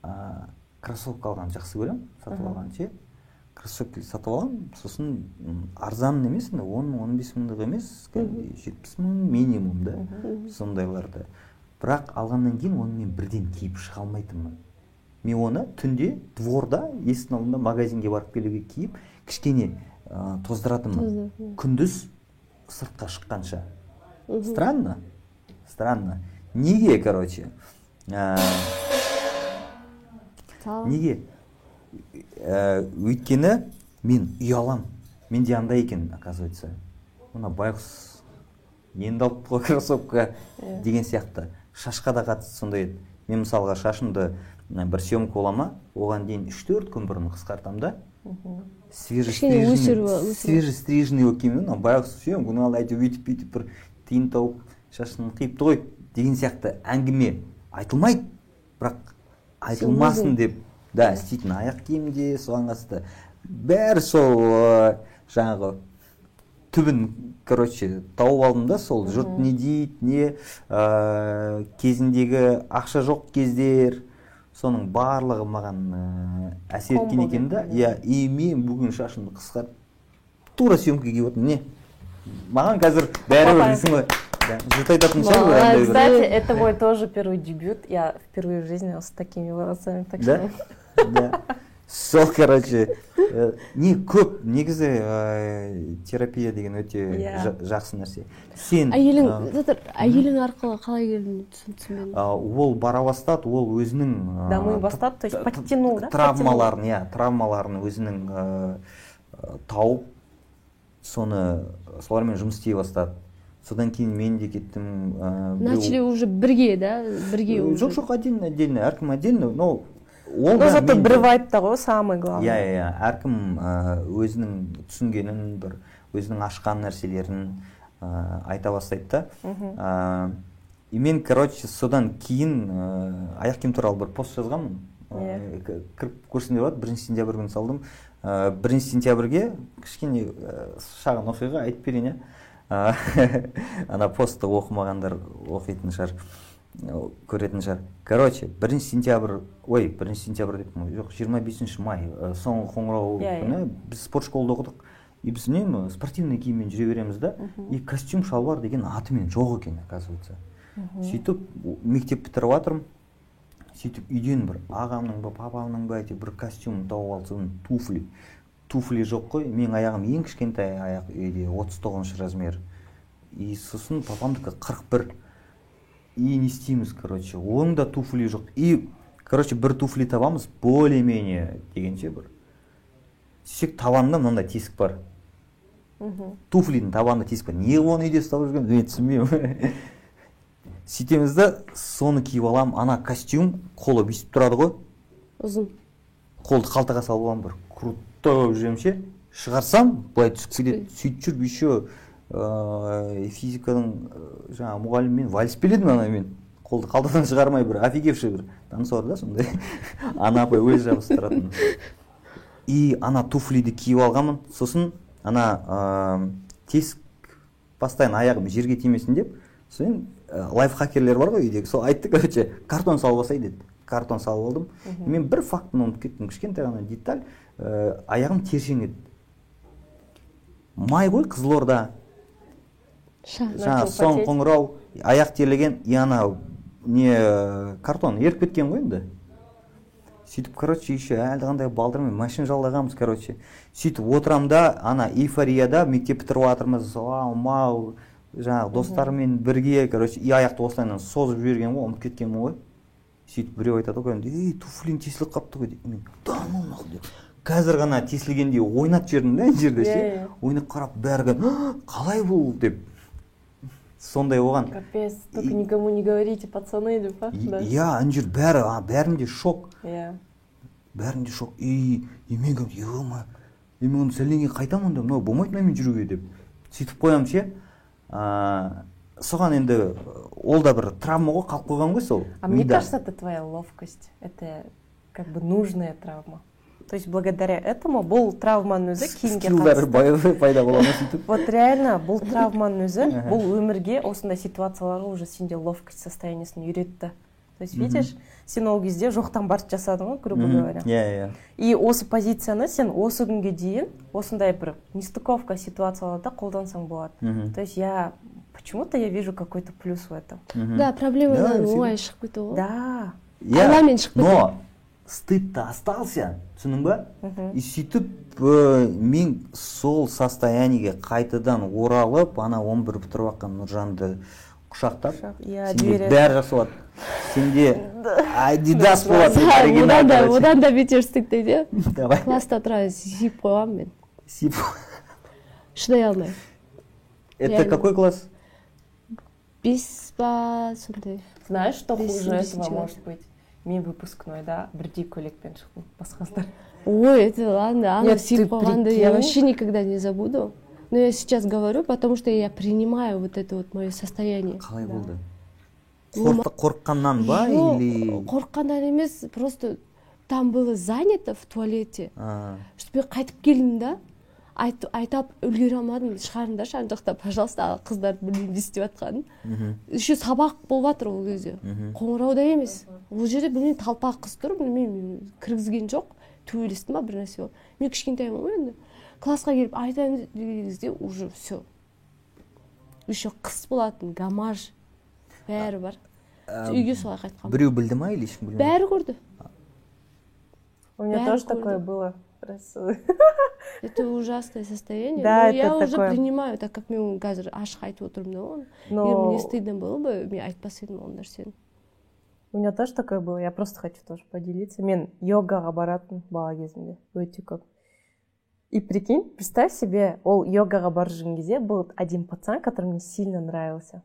ә, кроссовка алғанды жақсы көремін сатып алғанды ше кроссовки сатып аламын сосын арзан емес енді он он бес мыңдық емес кәдімгідей жетпіс мың минимум да сондайларды бірақ алғаннан кейін оны мен бірден киіп шыға алмайтынмын. Мен оны түнде дворда есіктің алдында магазинге барып келуге киіп кішкене ә, тоздыратынмын. Күндіз сыртқа шыққанша. Странно странно. Неге короче? Ә, неге? Ә, өйткені мен ұяламын менде андай екен оказывается. Мына байғұс енді алыпты ғой кроссовка деген сияқты. Шашқа да қатысты сондай еді. Мен мысалға шашымды бір съемка бола ма? Оған дейін үш төрт күн бұрын қысқартамын да. Свежестриженный болып келемін мына байғұс съемканы ал әйтеуір өйтіп бүйтіп бір тиын тауып шашын қиыпты ғой деген сияқты әңгіме айтылмайды. Бірақ айтылмасын деп да істейтін аяқ киім де соған қатысты? Бәрі сол жаңағы түбін короче тауып алдым да сол жұрт не дейді не ә, кезіндегі ақша жоқ кездер соның барлығы маған ә, әсер еткен екен да. иә и мен бүгін шашымды қысқарт тура съемкаға келіп отырмын. Не? Маған қазір бәрібір дейсің ғой. Жұрт айтатын шығар Кстати, это мой тоже первый дебют. Я впервые в жизни с такими волосами. Так что сол короче э, не көп негізі э, терапия деген өте Иә. жа- жақсы нәрсе. Сен әйелің э, әйелің арқылы қалай келдің түсінбедім а, ол бара бастады ол өзінің а, Дамый бастады, то есть подтянул, да? травмаларын иә травмаларын өзінің тауып соны солармен жұмыс істей бастады. Содан кейін мен де кеттім начали уже бірге да бірге жоқ жоқ отдельно отдельно әркім отдельно но ол да зато мен бір де- вайбта ғой самый иә главный. иә иә әркім ә, өзінің түсінгенін бір өзінің ашқан нәрселерін ә, айта бастайды да. Ә, и мен короче содан кейін ә, аяқ киім туралы бір пост жазғанмын. Ә, к- кіріп көрсең де болады. Бірінші сентябрь күні салдым. Ә, бірінші сентябрьге кішкене ә, шағын оқиға айтып берейін иә. Ә, ана постты оқымағандар оқитын шығар. Э, көретін шығар. Короче бірінші сентябрь ой бірінші сентябрь деппін жоқ жиырма бесінші май ә, соңғы қоңырау Иә, иә. күні біз спорт школада оқыдық. И біз үнемі спортивный киіммен жүре береміз да. И костюм шалбар деген атымен жоқ екен оказывается. Сөйтіп о- мектеп бітіріп жатырмын сөйтіп үйден бір ағамның ба папамның ба әйтеуір бір костюм тауып сосын туфли. Туфли жоқ қой. Менің аяғым ең кішкентай аяқ үйде отыз тоғызыншы размер. И сосын папамдікі қырық бір. И не істейміз короче. Оның да туфли жоқ и короче бір туфли табамыз более менее дегенше бір. Сөйтсек табанында мынандай тесік бар. Туфлидің табанында тесік бар. Неғып оны үйде ұстап жүрген? Мен түсінбеймін сөйтеміз да соны киіп аламын ана костюм қолы бүйтіп тұрады ғой. Ұзын. Қолды қалтаға салып аламын бір. Крутой болып жүремін ше. Шығарсам былай түсіп кетеді. Сөйтіп жүріп еще ыыы физиканың жаңағы мұғаліммен вальс биледім ана мен? Қолды қалтадан шығармай бір офигевший бір. Танцор да сондай. Ана апай өзі жабыстыратын и ана туфлиді киіп алғанмын. Сосын ана ыыы тесік постоянно аяғым жерге тимесін деп сосын ә, лайфхакерлер бар ғой үйдегі. Сол айтты короче картон салып алсай деді. Картон салып алдым. Мен бір фактыны ұмытып кеттім. Кішкентай ғана деталь. Ә, аяғым тершең еді. Май ғой қызылорда. Жаңағы Начал соң потеть. қоңырау аяқ терлеген и ана не ә, картон еріп кеткен ғой енді. Сөйтіп короче еще әлі қандай балдырмен машина жалдағанбыз короче. Сөйтіп отырамын да ана эйфорияда мектеп бітіріп жатырмыз ау мау жаңағы достарыммен бірге короче и аяқты осылайынан созып жібергенмін ғой ұмытып кеткенмін ғой. Сөйтіп біреу айтады ғой кәдімгідей ей туфлиң тесіліп қалыпты ғой дейді мен да ну нахуй деп. Қазір ғана тесілгендей ойнатып жібердім да ана жерде Иә, ше. иә. ойнап қарап бәрі «Ах, қалай бұл деп. Сондай оған Капец, только никому не говорите, пацаны, деп па? Да. иә ана жер бәрі а, бәрінде шок Иә. бәрінде шок и и мен ема и мен оны сәлден кейін қайтамын да мынау болмайды мына мен жүруге деп сөйтіп қоямын ше соған енді ол да бір травма ғой қалып қойған ғой сол А мне кажется, это твоя ловкость. Это как бы нужная травма. То есть благодаря этому бұл травманың өзі кейінге скиллдары қатысты. бай- пайда бола ма сөйтіп Вот реально бұл травманың өзі бұл өмірге осындай ситуацияларға уже сенде ловкость состояниесін үйретті. То есть видишь, сен ол кезде жоқтан барып жасадың ғой, грубо Мгм. говоря. иә иә И осы позицияны сен осы күнге дейін осындай бір нестыковка ситуацияларда қолдансаң болады. Мгм. То есть я почему-то я вижу какой-то плюс в этом. Мгм. да проблемадан Да, оңай шығып кету ғой Да. иә Алламен шығып но стыд то остался түсіндің ба? И сөйтіп ә, мен сол состояниеге қайтадан оралып ана он бір бітіріп жатқан нұржанды құшақтап Құшақ, иә, сенде бәрі жақсы болады. Сенде адидас болады одан да одан да бетер істейді дейді давай. Класста тұра сүйіп қойғанмын мен. Сип. шыдай алмай. Это какой класс? Бес па сондай. Знаешь, что хуже этого может быть? Мен выпускной, да, бірдей көйлекпен шықтым басқаздар. ой это ладно ана сүйіп ты қойғанды я вообще никогда не забуду. Но я сейчас говорю потому что я принимаю вот это вот мое состояние. Қалай болды? Қорыққаннан ба или қорыққаннан емес просто там было занято в туалете А, сөйтіп мен қайтып келдім да. Айт, айтап үлгере алмадым. Шығарыңдаршы ана жақта пожалуйста қыздарды білмеймін не істеп жатқанын. Еще сабақ болып жатыр ол кезде. Мгм. қоңырауда емес. Ол жерде білмеймін талпақ қыз тұр білмеймін кіргізген жоқ. Төбелестім ба бір нәрсе болып мен кішкентаймын ғой енді. Классқа келіп айтайын деген кезде уже все еще қыс болатын гамаж бәрі бар. Үйге солай қайтқанмын. біреу білді ма или ешкім білмеді бәрі көрді. У меня тоже такое было. Просто это ужасное состояние Да, но я это уже такое. принимаю так как мен оны қазір ашық айтып отырмын да оны егер Но мне стыдно было бы мен айтпас едім ол нәрсені у меня тоже такое было. Я просто хочу тоже поделиться. Мен йогаға баратын бала кезімде өте көп. И прикинь, представь себе, ол йогаға бара жүрген кезде был один пацан, который мне сильно нравился.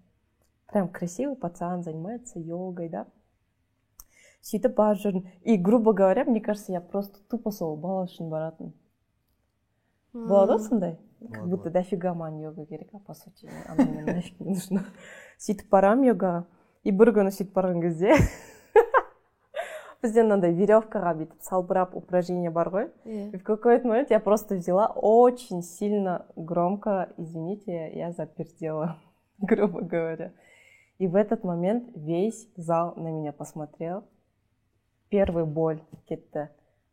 Прям красивый пацан, занимается йогой, да. сөйтіп барып жүрдім и грубо говоря мне кажется я просто тупо сол бала үшін баратын болады ғой сондай как Болады, будто болады. дофига маған йога керек а по сути она мне нафиг не нужна сөйтіп барамын йогаға и бір күні сөйтіп барған кезде бізде мынандай веревкаға бүйтіп салбырап упражнение бар ғой иә и в какой-то момент я просто взяла очень сильно громко, извините, я запердела, грубо говоря. И в этот момент весь зал на меня посмотрел. Первый боль кетті.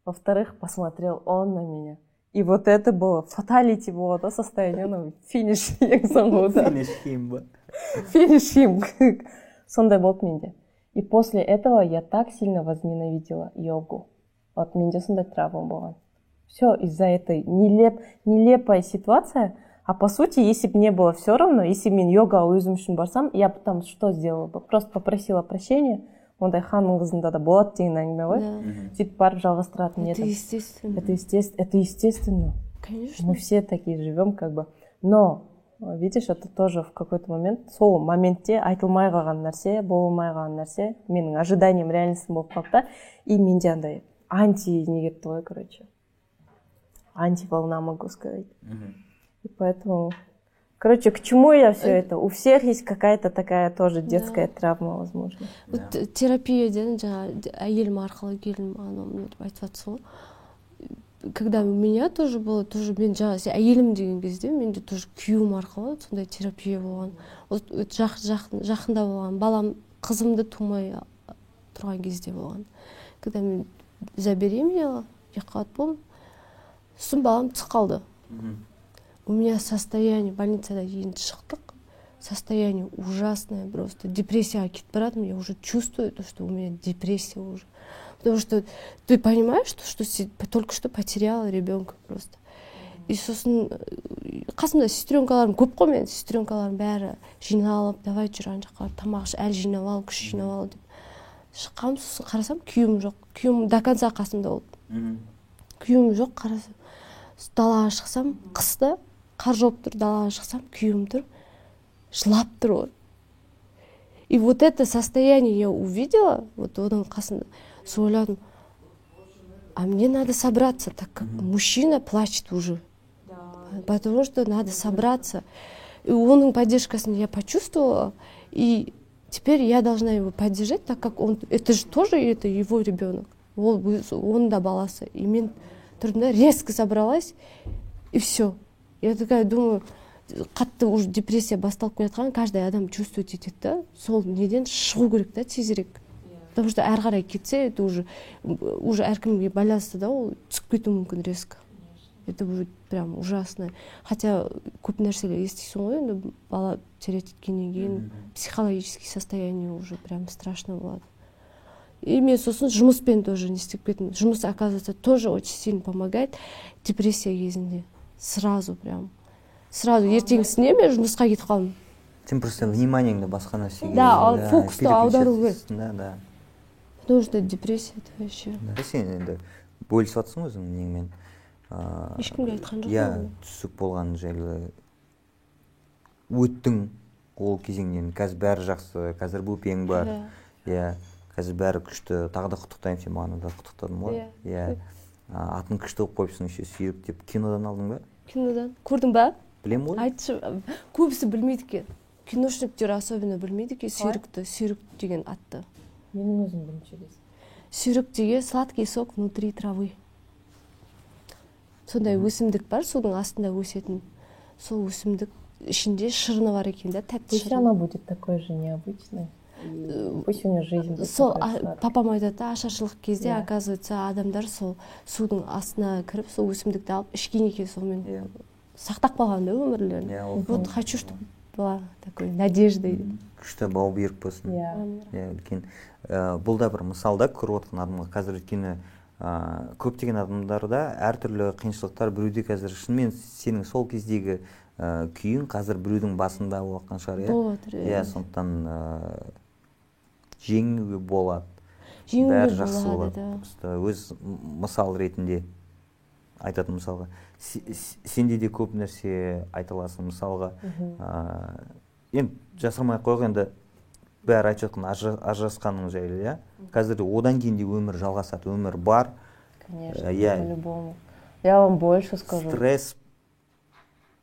Во-вторых, посмотрел он на меня. И вот это было фаталити было, да, состояние, ну, финиш ең соңғы удар. Финиш киім ба Финиш им. Сондай болды менде. И после этого я так сильно возненавидела йогу. Вот менде сондай травма болған. Все из-за этой нелеп, нелепая ситуация. А по сути, если бы мне было все равно, если бы мен йогаға өзім үшін барсам, я бы там что сделала бы? Просто попросила прощения. ондай ханның қызында да болады деген әңгіме ғой. Сөйтіп барып жалғастыратын это едім. естественно. Это естественно это естественно. Конечно. Мы все такие живем как бы. Но видишь это тоже в какой-то момент сол моментте айтылмай қалған нәрсе болмай қалған нәрсе менің ожиданием реальностью болып қалды да. И менде андай анти не кетті ғой короче. Антиволна могу сказать. И поэтому короче к чему я все это? У всех есть какая-то такая тоже детская травма возможно. Вот т- терапиядан жаңағы д- әйелім арқылы келдім анау мынау деп айтып ғой когда у меня тоже было тоже мен жаңағы әйелім деген кезде менде тоже күйеуім арқылы сондай терапия болған вот жақ, жақын, жақында болған балам қызымды тумай тұрған кезде болған когда мен забеременела екіқабат болдым сосын балам түсіп қалды. У меня состояние больницадан енді шықтық состояние ужасное просто депрессияға кетіп бара жатырмын я уже чувствую то что у меня депрессия уже. Потому что ты понимаешь что, что только что потеряла ребенка просто. И сосын э, қасымда сестренкаларым көп қой менің сестренкаларым бәрі жиналып давай жүр ана жаққа тамақ іш әлі жинап ал күш жинап ал деп. Шыққанмын сосын қарасам күйеуім жоқ күйеуім до конца қасымда болды. Күйеуім жоқ қарасам далаға шықсам қыста қар жауып тұр далаға шықсам күйеуім тұр жылап тұр ғой и вот это состояние я увидела вот оның қасында сол ойладым а мне надо собраться так как мужчина плачет уже. Потому что надо собраться. И оның поддержкасын я почувствовала и теперь я должна его поддержать так как он это же тоже это его ребенок. Ол оның да баласы и мен тұрдым да резко собралась и все я такая думаю қатты уже депрессия басталып келе жатқанын каждый адам чувствовать етеді да. Сол неден шығу керек та тезірек. Потому что әрі қарай кетсе это уже уже әркімге байланысты да ол түсіп кетуі мүмкін резко. Это будет прям ужасно. Хотя көп нәрселер естисің ғой енді бала терять еткеннен кейін психологический состояние уже прям страшно болады. И мен сосын жұмыспен тоже не істеп кеттім. Жұмыс оказывается тоже очень сильно помогает депрессия кезінде. Сразу прям. Сразу ертеңгісіне мен жұмысқа кетіп қалдым. Сен просто вниманиеңді басқа нәрсеге Да, ал фокусты аудару керек. да да. Потому что депрессия это вообще. Да, сен енді бөлісіп жатрсың өзің неңмен ыыы, ешкімге айтқан жоқпын иә түсік болған жайлы өттің ол кезеңнен. Қазір бәрі жақсы қазір бөпең бар. Иә. қазір бәрі күшті. Тағы да құттықтаймын сен маған да құттықтадың ғой. Иә. иә. Атын күшті қылып қойыпсың еще сүйрік деп. Кинодан алдың ба? Кинодан көрдің ба? Білемін ғой. Айтшы көбісі білмейді екен. Киношниктер особенно білмейді екен. Сүйрікті сүйрік деген атты. Менің өзім бірінші рет сүйрік деген сладкий сок внутри травы. Сондай өсімдік бар судың астында өсетін. Сол өсімдік ішінде шырыны бар екен да тәтті она будет такой же необычной пусть у жизнь сол а- папам айтады да ашаршылық кезде Иә. оказывается адамдар сол судың астына кіріп сол өсімдікті алып ішкен екен сонымен иә. сақтап қалған да өмірлерін. Иә ол вот хочу чтобы была такой надеждой күшті бау берік болсын. Иә. Иә үлкен. Ә, бұл да бір мысал да көріп отырған адамға. Қазір өйткені ә, көптеген адамдарда әртүрлі қиыншылықтар біреуде қазір шынымен сенің сол кездегі ә, күйің қазір біреудің басында болып жатқан шығар иә? Болып жатыр иә. сондықтан ә, жеңуге болады жеңуге бәрі жақсы болады. просто өз мысал ретінде айтатын мысалға. Се- се- сенде де көп нәрсе айта аласың мысалға. Ә, енді жасырмай ақ қояйық енді. Бәрі айтып жатқан ажыра- ажырасқаның жайлы иә? Қазір одан кейін де өмір жалғасады. Өмір бар. Конечно по-любому я вам больше скажу. Стресс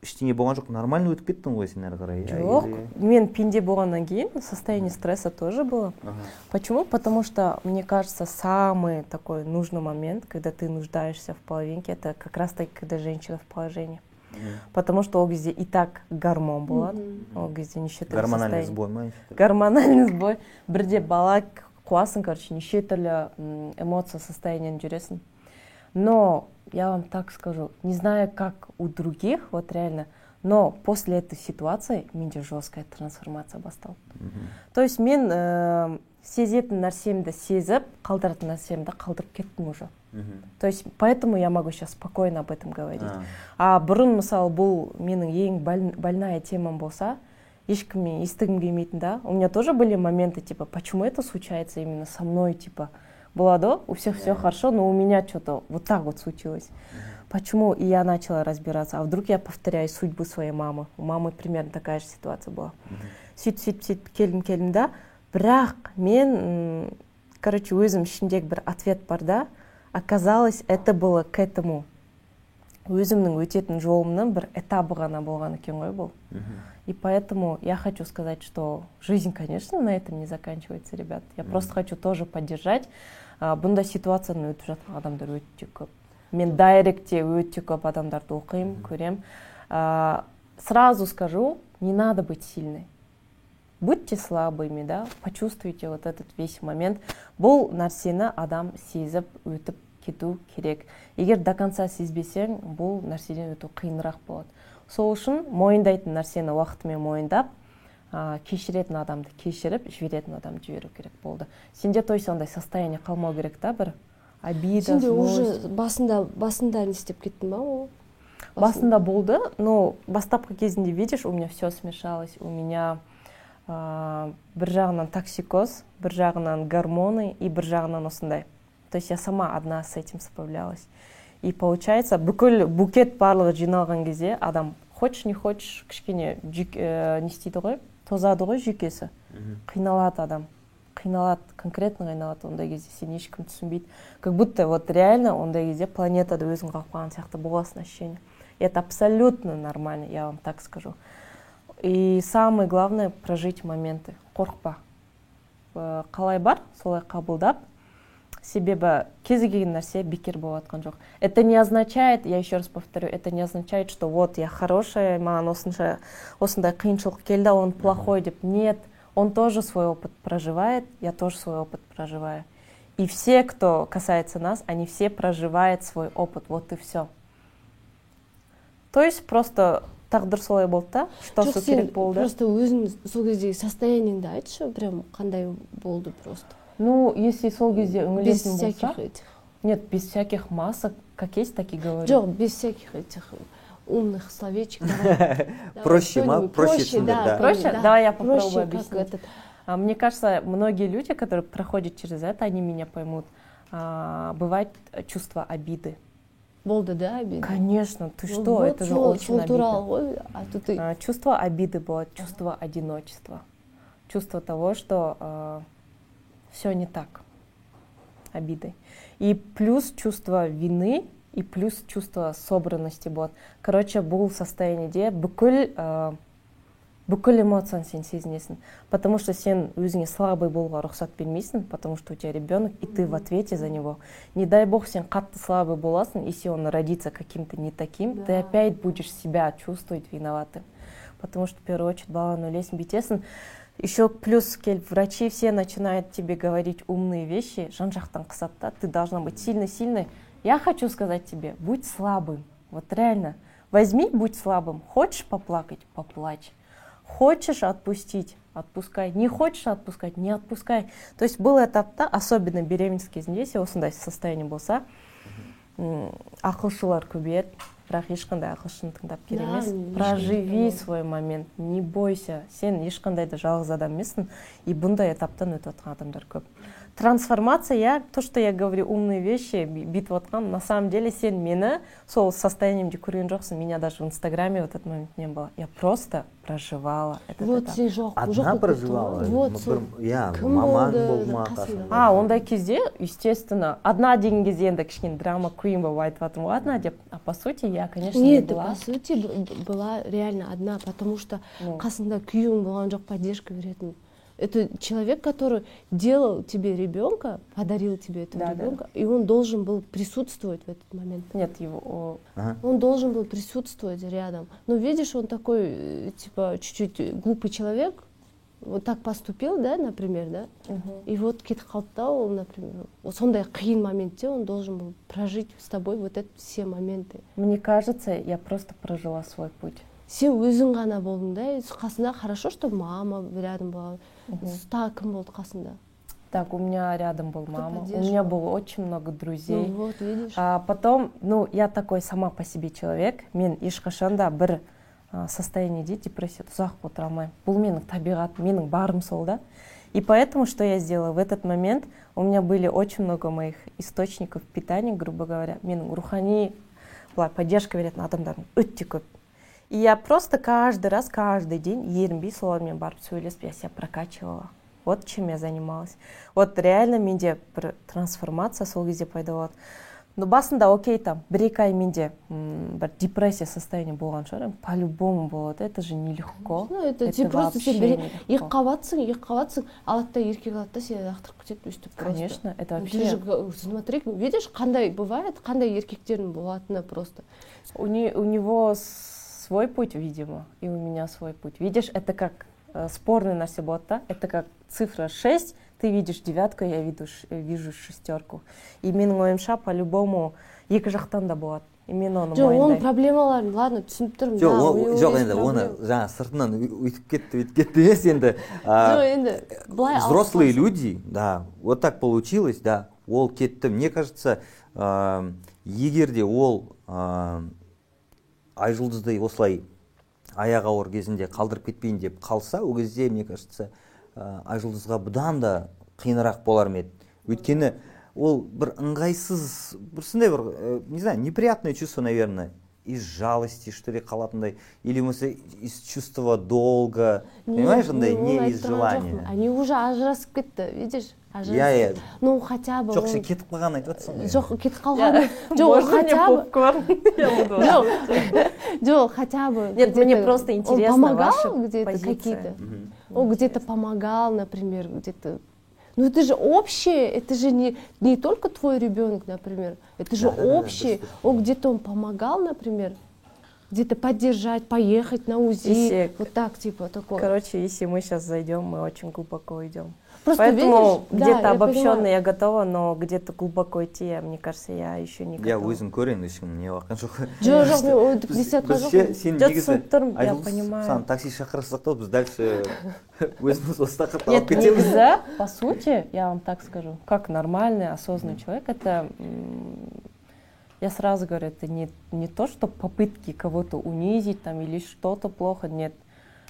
ештеңе болған жоқ нормально өтіп кеттің ғой сен әрі қарай иә? жоқ мен пенде болғаннан кейін состояние стресса тоже было. Ага. Почему? Потому что, мне кажется, самый такой нужный момент, когда ты нуждаешься в половинке, это как раз таки, когда женщина в положении. Потому что ол кезде и так гормон болады ол кезде неше түрлі гормональный сбой ма гормональный сбой. Бірде бала қуасың короче неше түрлі эмоция состояниемен жүресің но я вам так скажу не знаю как у других вот реально но после этой ситуации менде жесткая трансформация басталды то есть мен ә, сезетін нәрсемді сезіп қалдыратын нәрсемді қалдырып кеттім уже. То есть поэтому я могу сейчас спокойно об этом говорить. А. Бұрын мысалы бұл менің ең боль- больная темам болса ешкіммен естігім келмейтін да у меня тоже были моменты типа почему это случается именно со мной? типа. Болады у всех все хорошо но у меня что то вот так вот случилось. Почему и я начала разбираться? А вдруг я повторяю судьбу своей мамы? У мамы примерно такая же ситуация была. Сөйтіп сөйтіп сөйтіп келдім келдім да? Бірақ мен короче өзім ішімдегі бір ответ бар да оказалось это было к этому. Өзімнің өтетін жолымның бір этабы ғана болған екен ғой бұл. И поэтому я хочу сказать что жизнь конечно на этом не заканчивается ребят. Я просто хочу тоже поддержать. Бұндай ситуацияны өтіп жатқан адамдар өте көп. Мен дайректте өте көп адамдарды оқимын көремін. Сразу скажу не надо быть сильной. Будьте слабыми да почувствуйте вот этот весь момент. Бұл нәрсені адам сезіп өтіп кету керек. Егер до конца сезбесең бұл нәрседен өту қиынырақ болады. Сол үшін мойындайтын нәрсені уақытымен мойындап ә, кешіретін адамды кешіріп жіберетін адамды жіберу керек болды. Сенде то есть ондай состояние қалмау керек та бір? Обида сенде уже басында басында не істеп кеттің ба ол? Басында. Болды но бастапқы кезінде видишь у меня все смешалось. У меня ә, бір жағынан токсикоз бір жағынан гормоны и бір жағынан осындай то есть я сама одна с этим справлялась. И получается бүкіл букет барлығы жиналған кезде адам хочешь не хочешь кішкене жүйк, ә, не істейді ғой тозады ғой жүйкесі. Қиналады адам. Қиналады конкретно қиналады ондай кезде сен ешкім түсінбейді. Как будто вот реально ондай кезде планетада өзің қалып қалған сияқты боласың ощущение. И это абсолютно нормально я вам так скажу. И самое главное прожить моменты. Қорықпа. Э, қалай бар солай қабылдап себебі кез келген нәрсе бекер болып жатқан жоқ это не означает я еще раз повторю это не означает что вот я хорошая маған осынша осындай қиыншылық келді он плохой деп нет он тоже свой опыт проживает я тоже свой опыт проживаю и все кто касается нас они все проживают свой опыт вот и все то есть просто тағдыр солай болды да что жоқ сол сен керек болды просто өзің сол кездегі состояниеңді айтшы прям қандай болды просто ну если сол кезде без үңілетін всяких болса этих нет без всяких масок как есть так и говорю жоқ без всяких этих умных словечек давай. Давай, Проще ма? что-нибудь Проще проще түсіндір, да да. Проще? да. Давай я попробую проще как объяснить. этот А, Мне кажется, многие люди, которые проходят через это, они меня поймут. А, Бывает чувство обиды. болды да обида Конечно, ты Ну что, вот это же сол- очень сол туралы обидно. ғой а тут ты А, Чувство обиды бывает, чувство одиночества. Чувство того, что все не так. Обидой. И плюс чувство вины, и плюс чувство собранности болады. Короче, бұл состояниеде бүкіл ә, бүкіл эмоцияны сен сезінесің потому что сен өзіңе слабый болуға рұқсат бермейсің потому что у тебя ребенок и ты в ответе за него не дай бог сен қатты слабый боласың если он родится каким-то не таким ты Да. опять будешь себя чувствовать виноватым потому что в первую очередь баланы ойлайсың бүйтесің еще плюс келіп врачи все начинают тебе говорить умные вещи жан жақтан қысады да ты должна быть сильной сильной я хочу сказать тебе будь слабым вот реально возьми будь слабым хочешь поплакать поплачь хочешь отпустить отпускай не хочешь отпускать не отпускай то есть был этапта особенно беременность кезінде сен осындай состояние болса ақылшылар көбейеді бірақ ешқандай ақылшыны тыңдап керек емес. проживи свой момент не бойся. Сен ешқандай да жалғыз адам емессің. И бұндай этаптан өтіп жатқан адамдар көп. Трансформация я то что я говорю умные вещи бүйтіп отқан на самом деле сен мені сол состояниемде көрген жоқсың меня даже в инстаграме в этот момент не было. Я просто проживала этот вот сен жоқ одна проживала? вот сол иә мамаң болды ма а ондай кезде естественно одна деген кезде енді кішкене драма queen болып айтып жатырмын ғой одна деп а по сути я конечно не нет по сути была реально одна потому что қасыңда күйеуің болған жоқ поддержка беретін это человек который делал тебе ребенка подарил тебе этого Да, да. ребенка и он должен был присутствовать в этот момент. Нет его Ага. он должен был присутствовать рядом. Но видишь он такой э, типа чуть-чуть глупый человек. Вот так поступил да например да? И вот да ол например сондай қиын моментте он должен был прожить с тобой вот это все моменты? Мне кажется я просто прожила свой путь сен өзің ғана болдың да қасында хорошо что мама рядом была. Тағы кім болды қасында? Так у меня рядом был мама. У меня было очень много ну друзей вот видишь. А потом ну я такой сама по себе человек. Мен ешқашан да бір а, состояниеде депрессияда ұзақ отыра алмаймын бұл менің табиғатым менің барым сол да. И поэтому что я сделала? В этот момент у меня были очень много моих источников питания грубо говоря. Менің рухани былай поддержка беретін адамдарым өте көп и я просто каждый раз каждый день ерінбей солармен барып сөйлесіп я себя прокачивала. Вот чем я занималась. Вот реально менде бір трансформация сол кезде пайда болады но басында окей там бір екі ай менде м, бір депрессия состояние болған шығар по любому болады. Это же нелегко. Ну это это сен просто сен екі қабатсың екі қабатсың алады да еркек алады да сені лақтырып кетеді өйстіп конечно это же вообще г- смотри видишь қандай бывает қандай еркектердің болатыны просто. У, не- у него свой путь видимо и у меня свой путь видишь это как э, спорный нәрсе болады да это как цифра 6 ты видишь девятку я вижу, ш- э, вижу шестерку и менің ойымша по любому екі жақтан да болады и мен оны жоқ оның мойындаймын проблемаларын ладно түсініп тұрмын жоқ да, о- у него жоқ есть енді оны проблема. жаңағы сыртынан үй- өйтіп кетті өйтіп кетті емес енді а, жоқ енді былай алып взрослые қалсаң- люди, да, вот так получилось, да, ол кетті. Мне кажется, ә, егер де ол ә, айжұлдызды осылай аяғы ауыр кезінде қалдырып кетпейін деп қалса ол кезде мне кажется ә, айжұлдызға бұдан да қиынырақ болар ма еді өйткені ол бір ыңғайсыз бір сондай бір ә, не знаю неприятное чувство наверное из жалости что ли қалатындай или болмаса из чувства долга понимаешь андай не из желания они уже ажырасып кетті видишь ажырасып иә иә ну хотя бы жоқ он- сен кетіп қалғанын айтып жатрсың ғой жоқ кетіп қалғаны жоқ хотя бы попкорн? Я буду жоқ жоқ хотя бы Нет, мне просто он интересно помогал ваша где-то позиция. какие-то? Он где-то помогал например где-то. Ну это же общее это же не не только твой ребенок например. Это же Да-да-да, общее. он где-то он помогал например где-то поддержать поехать на УЗИ. Если- вот так типа такое. Короче, если мы сейчас зайдем, мы очень глубоко идем. просто Поэтому видишь, да, где-то я обобщенно понимаю. я готова, но где-то глубоко идти, я, мне кажется, я еще не иә готова. өзім көрейін ешкім не баққан жоқ жоқ жоқ мен ойды Біз- естіп жатқан біз жоқпын ше- сен Жоқ, негізі түсініп тұрмын, я айжұлдыз понимаю. саған такси шақырсақ та біз дальше өзіміз осы тақырыпты Нет, алып кетеміз нельзя, по сути, я вам так скажу, как нормальный, осознанный человек, это, м, я сразу говорю, это не, не то, что попытки кого-то унизить там или что-то плохо, нет.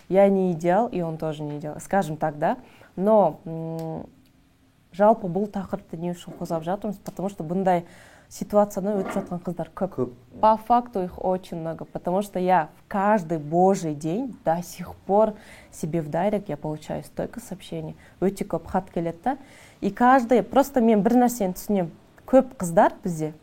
Я не идеал, и он тоже не идеал, скажем так, да. Но м, жалпы бұл тақырыпты не үшін қозғап жатырмыз потому что бұндай ситуацияны өтіп жатқан қыздар көп көп по факту их очень много, потому что я в каждый божий день до сих пор себе в дайрект я получаю столько сообщений, өте көп хат келеді да и каждый просто мен бір нәрсені түсінемін көп қыздар бізде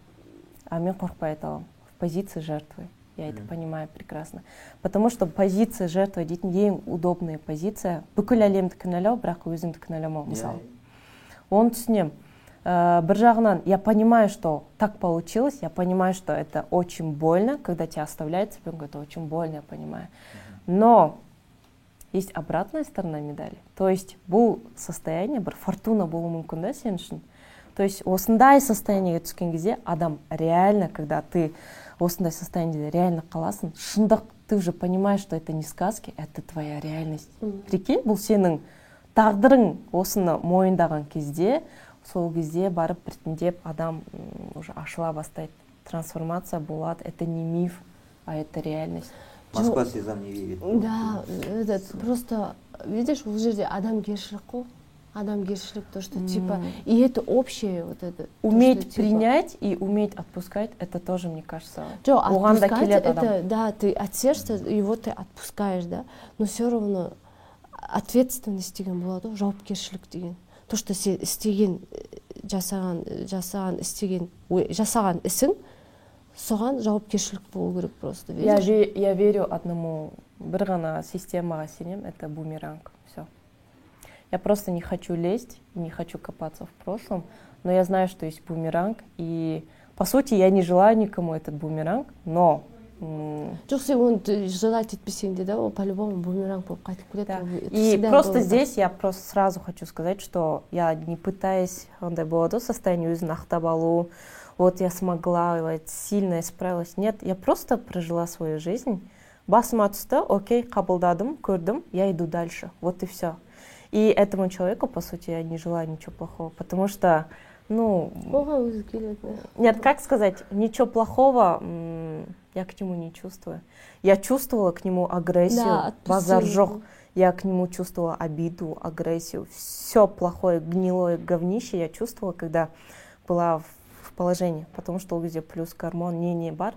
а мен қорықпай айта аламын в позиции жертвы я это понимаю прекрасно потому что позиция жертвы дейтін ең удобная позиция бүкіл әлемді кінәлау бірақ өзіңді кінәламау мысалы оны түсінемін Э, бір жағынан я понимаю что так получилось я понимаю что это очень больно когда тебя оставляет ребенок это очень больно я понимаю но есть обратная сторона медали то есть бұл состояние бір фортуна болуы мүмкін да сен үшін то есть осындай состояниеге түскен кезде адам реально когда ты осындай состояниеде реально қаласың. Шындық ты уже понимаешь что это не сказки это твоя реальность. Прикинь бұл сенің тағдырың осыны мойындаған кезде сол кезде барып біртіндеп адам уже ашыла бастайды. Трансформация болады. Это не миф а это реальность. Москва слезам не верит. Да этот просто видишь бұл жерде адамгершілік қой. адамгершілік то что типа и это общее вот это уметь то, что, принять типа... и уметь отпускать это тоже мне кажется жоқ отпускать это да ты от сердца его ты отпускаешь да но все равно ответственность деген болады ғой жауапкершілік деген то что сен істеген жасаған жасаған істеген жасаған ісің соған жауапкершілік болу керек просто я, я верю одному бір ғана системаға сенемін это бумеранг все я просто не хочу лезть не хочу копаться в прошлом но я знаю что есть бумеранг и по сути я не желаю никому этот бумеранг но жоқ сен оны желать етпесең де да ол по любому бумеранг болып қайтып келеді и просто здесь я просто сразу хочу сказать что я не пытаюсь андай болады ғой состояние өзін ақтап алу вот я смогла вот, сильно справилась нет я просто прожила свою жизнь басыма түсті окей қабылдадым көрдім я иду дальше вот и все и этому человеку по сути я не желаю ничего плохого потому что ну нет как сказать ничего плохого я к нему не чувствую я чувствовала к нему агрессию да, базар жоқ я к нему чувствовала обиду агрессию все плохое гнилое говнище я чувствовала когда была в положение потому что ол кезде плюс гормон не не бар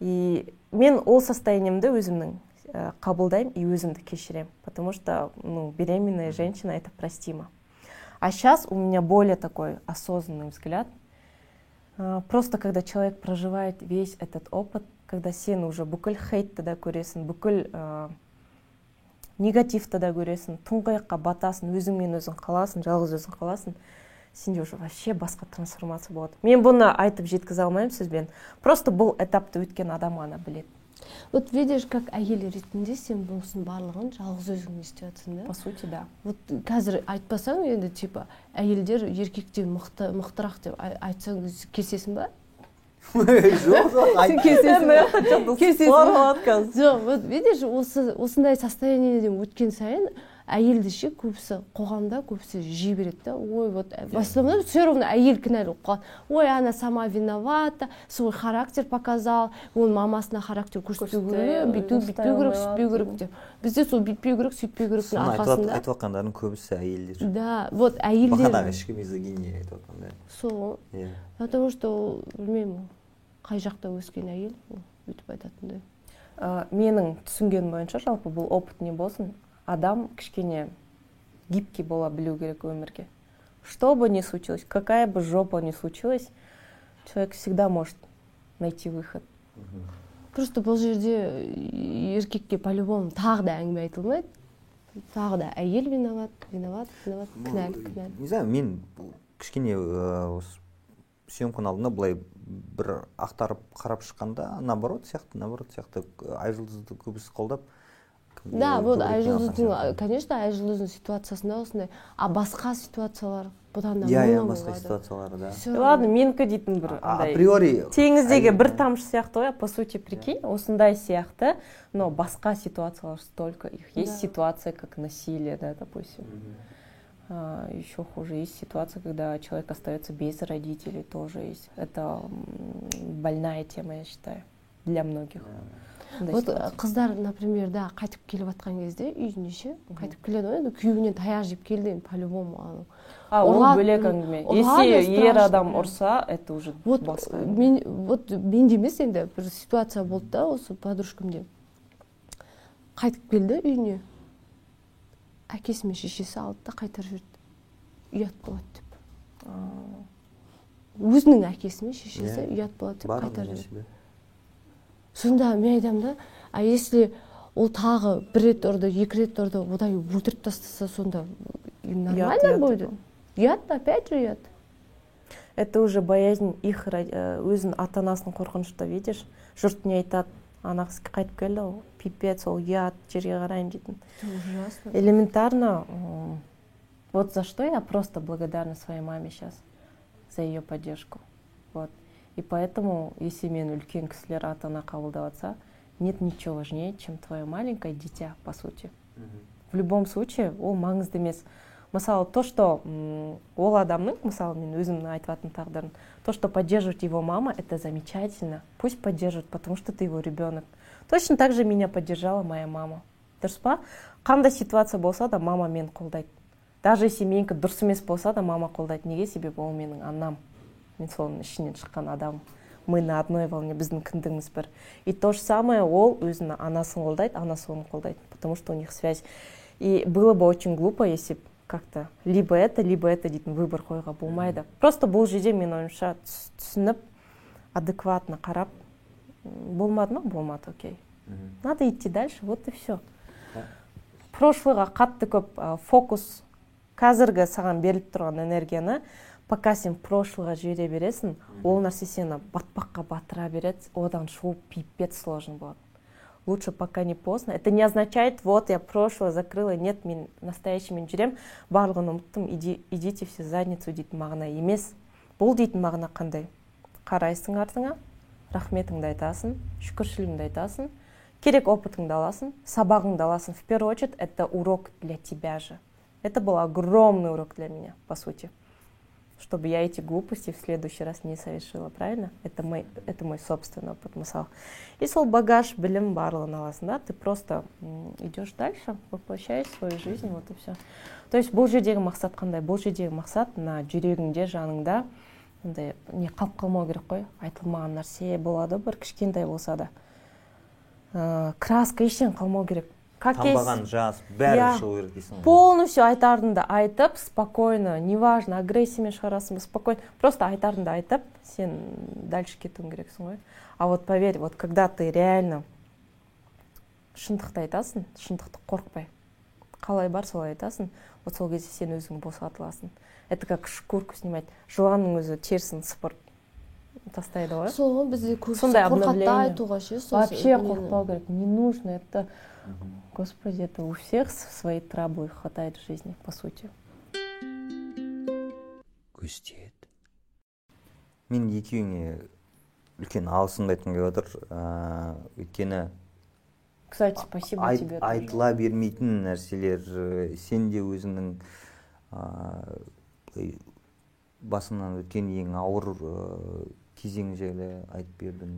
и мен ол состояниемді өзімнің ә, қабылдаймын и өзімді кешіремін потому что ну беременная женщина это простимо. А сейчас у меня более такой осознанный взгляд. Ә, просто когда человек проживает весь этот опыт когда сен уже бүкіл хейтті да көресің бүкіл ә, негативті да көресің тұңғиыққа батасың өзіңмен өзің қаласың жалғыз өзің қаласың сенде уже вообще басқа трансформация болады. Мен бұны айтып жеткізе алмаймын сөзбен. Просто бұл этапты өткен адам ғана біледі. Вот видишь как әйел ретінде сен бұнысын барлығын жалғыз өзің не істеп жатрсың да? По сути да. Вот қазір айтпасаң енді типа әйелдер еркектен мықты мықтырақ деп айтсаң келісесің ба? Жоқ жоқ келісесің жоқ вот видишь осы осындай состояниеден өткен сайын әйелді ше көбісі қоғамда көбісі жей береді да ой вот в основном все равно әйел кінәлі болып қалады. Ой она сама виновата свой характер показал оның мамасына характер көрсетпеу керек бүйту бүйтпеу керек сөйтпеу керек деп. Бізде сол бүйтпеу керек сөйтпеу керектің арқасында айтып жатқандардың көбісі әйелдер. Да вот әйелдер бағанағы ішкі мизогиния айтып жатқан да. Сол. Иә. Потому что ол білмеймін қай жақта өскен әйел өйтіп айтатындай. Менің түсінгенім бойынша жалпы бұл опыт не болсын адам кішкене гибкий бола білу керек өмірге что бы ни случилось какая бы жопа ни случилась человек всегда может найти выход. Просто бұл жерде еркекке по любому тағы да әңгіме айтылмайды тағы да әйел виноват виноват виноват кінәлі кінәлі не знаю мен кішкене осы съемканың алдында былай бір ақтарып қарап шыққанда наоборот сияқты наоборот сияқты айжұлдызды көбісі қолдап да вот айжұлдыздың конечно айжұлдыздың ситуациясында осындай а басқа ситуациялар бұдан да иә иә басқа ситуациялары да. Ладно менікі дейтін бір андай априори теңіздегі бір тамшы сияқты ғой по сути прикинь осындай сияқты. Но басқа ситуациялар столько их есть ситуация как насилие да допустим. Еще хуже есть ситуация когда человек остается без родителей тоже есть. Это больная тема я считаю для многих. Вот қыздар например да қайтып келіп жатқан кезде үйіне ше қайтып келеді ғой енді күйеуінен таяқ жеп келді енді по любому а ол бөлек әңгіме. если ер адам ұрса это уже вот басқа. мен вот менде емес енді бір ситуация болды да осы подружкамде. Қайтып келді үйіне. Әкесі мен шешесі алды да қайтарып жіберді ұят болады деп. Өзінің әкесі мен шешесі ұят болады деп қайтарып жіберді сонда мен айтамын да а если ол тағы бір рет ұрды екі рет ұрды одан өлтіріп тастаса сонда нормально будет? ұят опять же ұят. Это уже боязнь их э, өзінің ата анасын қорқынышты видишь? Жұрт не айтады ана кызге кайтып келди ол пипец ол ұят жерге қарайын дейтін. Ужасно. Элементарно вот за что я просто благодарна своей маме сейчас за ее поддержку. Вот. И поэтому если мені үлкен кісілер ата ана қабылдап жатса нет ничего важнее чем твое маленькое дитя по сути. В любом случае ол маңызды емес. Мысалы то что ол адамның мысалы мен өзімнің айтып жатқан тағдырым то что поддерживает его мама это замечательно. Пусть поддерживает потому что ты его ребенок точно так же меня поддержала моя мама. Дұрыс па қандай ситуация болса да мама мені қолдайды. Даже если менікі дұрыс емес болса да мама қолдайды. Неге себебі ол менің анам? Мен соның ішінен шыққан адаммын мы на одной волне біздің кіндігіміз бір. И то же самое ол өзінің анасын қолдайды анасы оны қолдайды потому что у них связь. И было бы очень глупо если б как-то либо это либо это дейтін выбор қоюға болмайды. Просто бұл жерде менің ойымша түс- түсініп адекватно қарап болмады ма? Болмады окей. Надо идти дальше вот и все прошлыйға қатты көп фокус қазіргі саған беріліп тұрған энергияны пока сен прошлыйға жібере бересің ол нәрсе сені батпаққа батыра береді одан шығу пипец сложно болады. Лучше пока не поздно. Это не означает вот я прошлое закрыла нет мен настоящиймен жүремін барлығын ұмыттым иди, идите все задницу дейтін мағына емес. Бұл дейтін мағына қандай? Қарайсың артыңа рахметіңді айтасың шүкіршілігіңді айтасың керек опытыңды аласың сабағыңды аласың. В первую очередь это урок для тебя же. Это был огромный урок для меня по сути. чтобы я эти глупости в следующий раз не совершила правильно это мой это мой собственный опыт мысалы и сол багаж білім барлығын аласың да ты просто м, идешь дальше воплощаешь свою жизнь вот и все то есть бұл жердегі мақсат қандай бұл жердегі мақсат мына жүрегіңде жаныңда андай не қалып қалмау керек қой айтылмаған нәрсе болады бір кішкентай болса да ә, краска ештеңе қалмау керек танбаған жас бәрі Иә. шығу керек дейсің. ғой полностью айтарыңды айтып спокойно неважно агрессиямен шығарасың ба спокойно просто айтарыңды айтып сен дальше кетуің керексің ғой. А вот поверь вот когда ты реально шындықты айтасың шындықты қорықпай қалай бар солай айтасың вот сол кезде сен өзің босатыласың. Это как шкурку снимать жыланның өзі терісін сыпырып тастайды ғой. Сол ғой бізде көбісі Сондай қорқады да айтуға ше вообще қорықпау керек не нужно это господи это у всех свои траблы хватает в жизни по сути. Көстеді мен екеуіңе үлкен алғысымды айтқым келіп отыр. Ыыы өйткені кстати спасибо айт- тебе айтыла бермейтін нәрселер э, сен де өзіңнің ыыы, былай басыңнан өткен ең ауыр ыыы, кезең жайлы айтып бердің.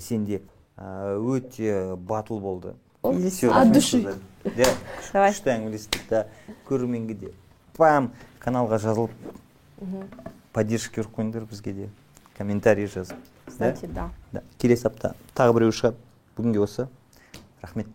Сен де ә, өте батыл болды. От души. иә Давай. күшті әңгімелестік та көрерменге де. Пам каналға жазылып поддержка беріп қойыңдар бізге де. Комментарий жазып. Кстати да. Да. Келесі апта тағы біреу шығады. Бүгінге осы. Рахмет.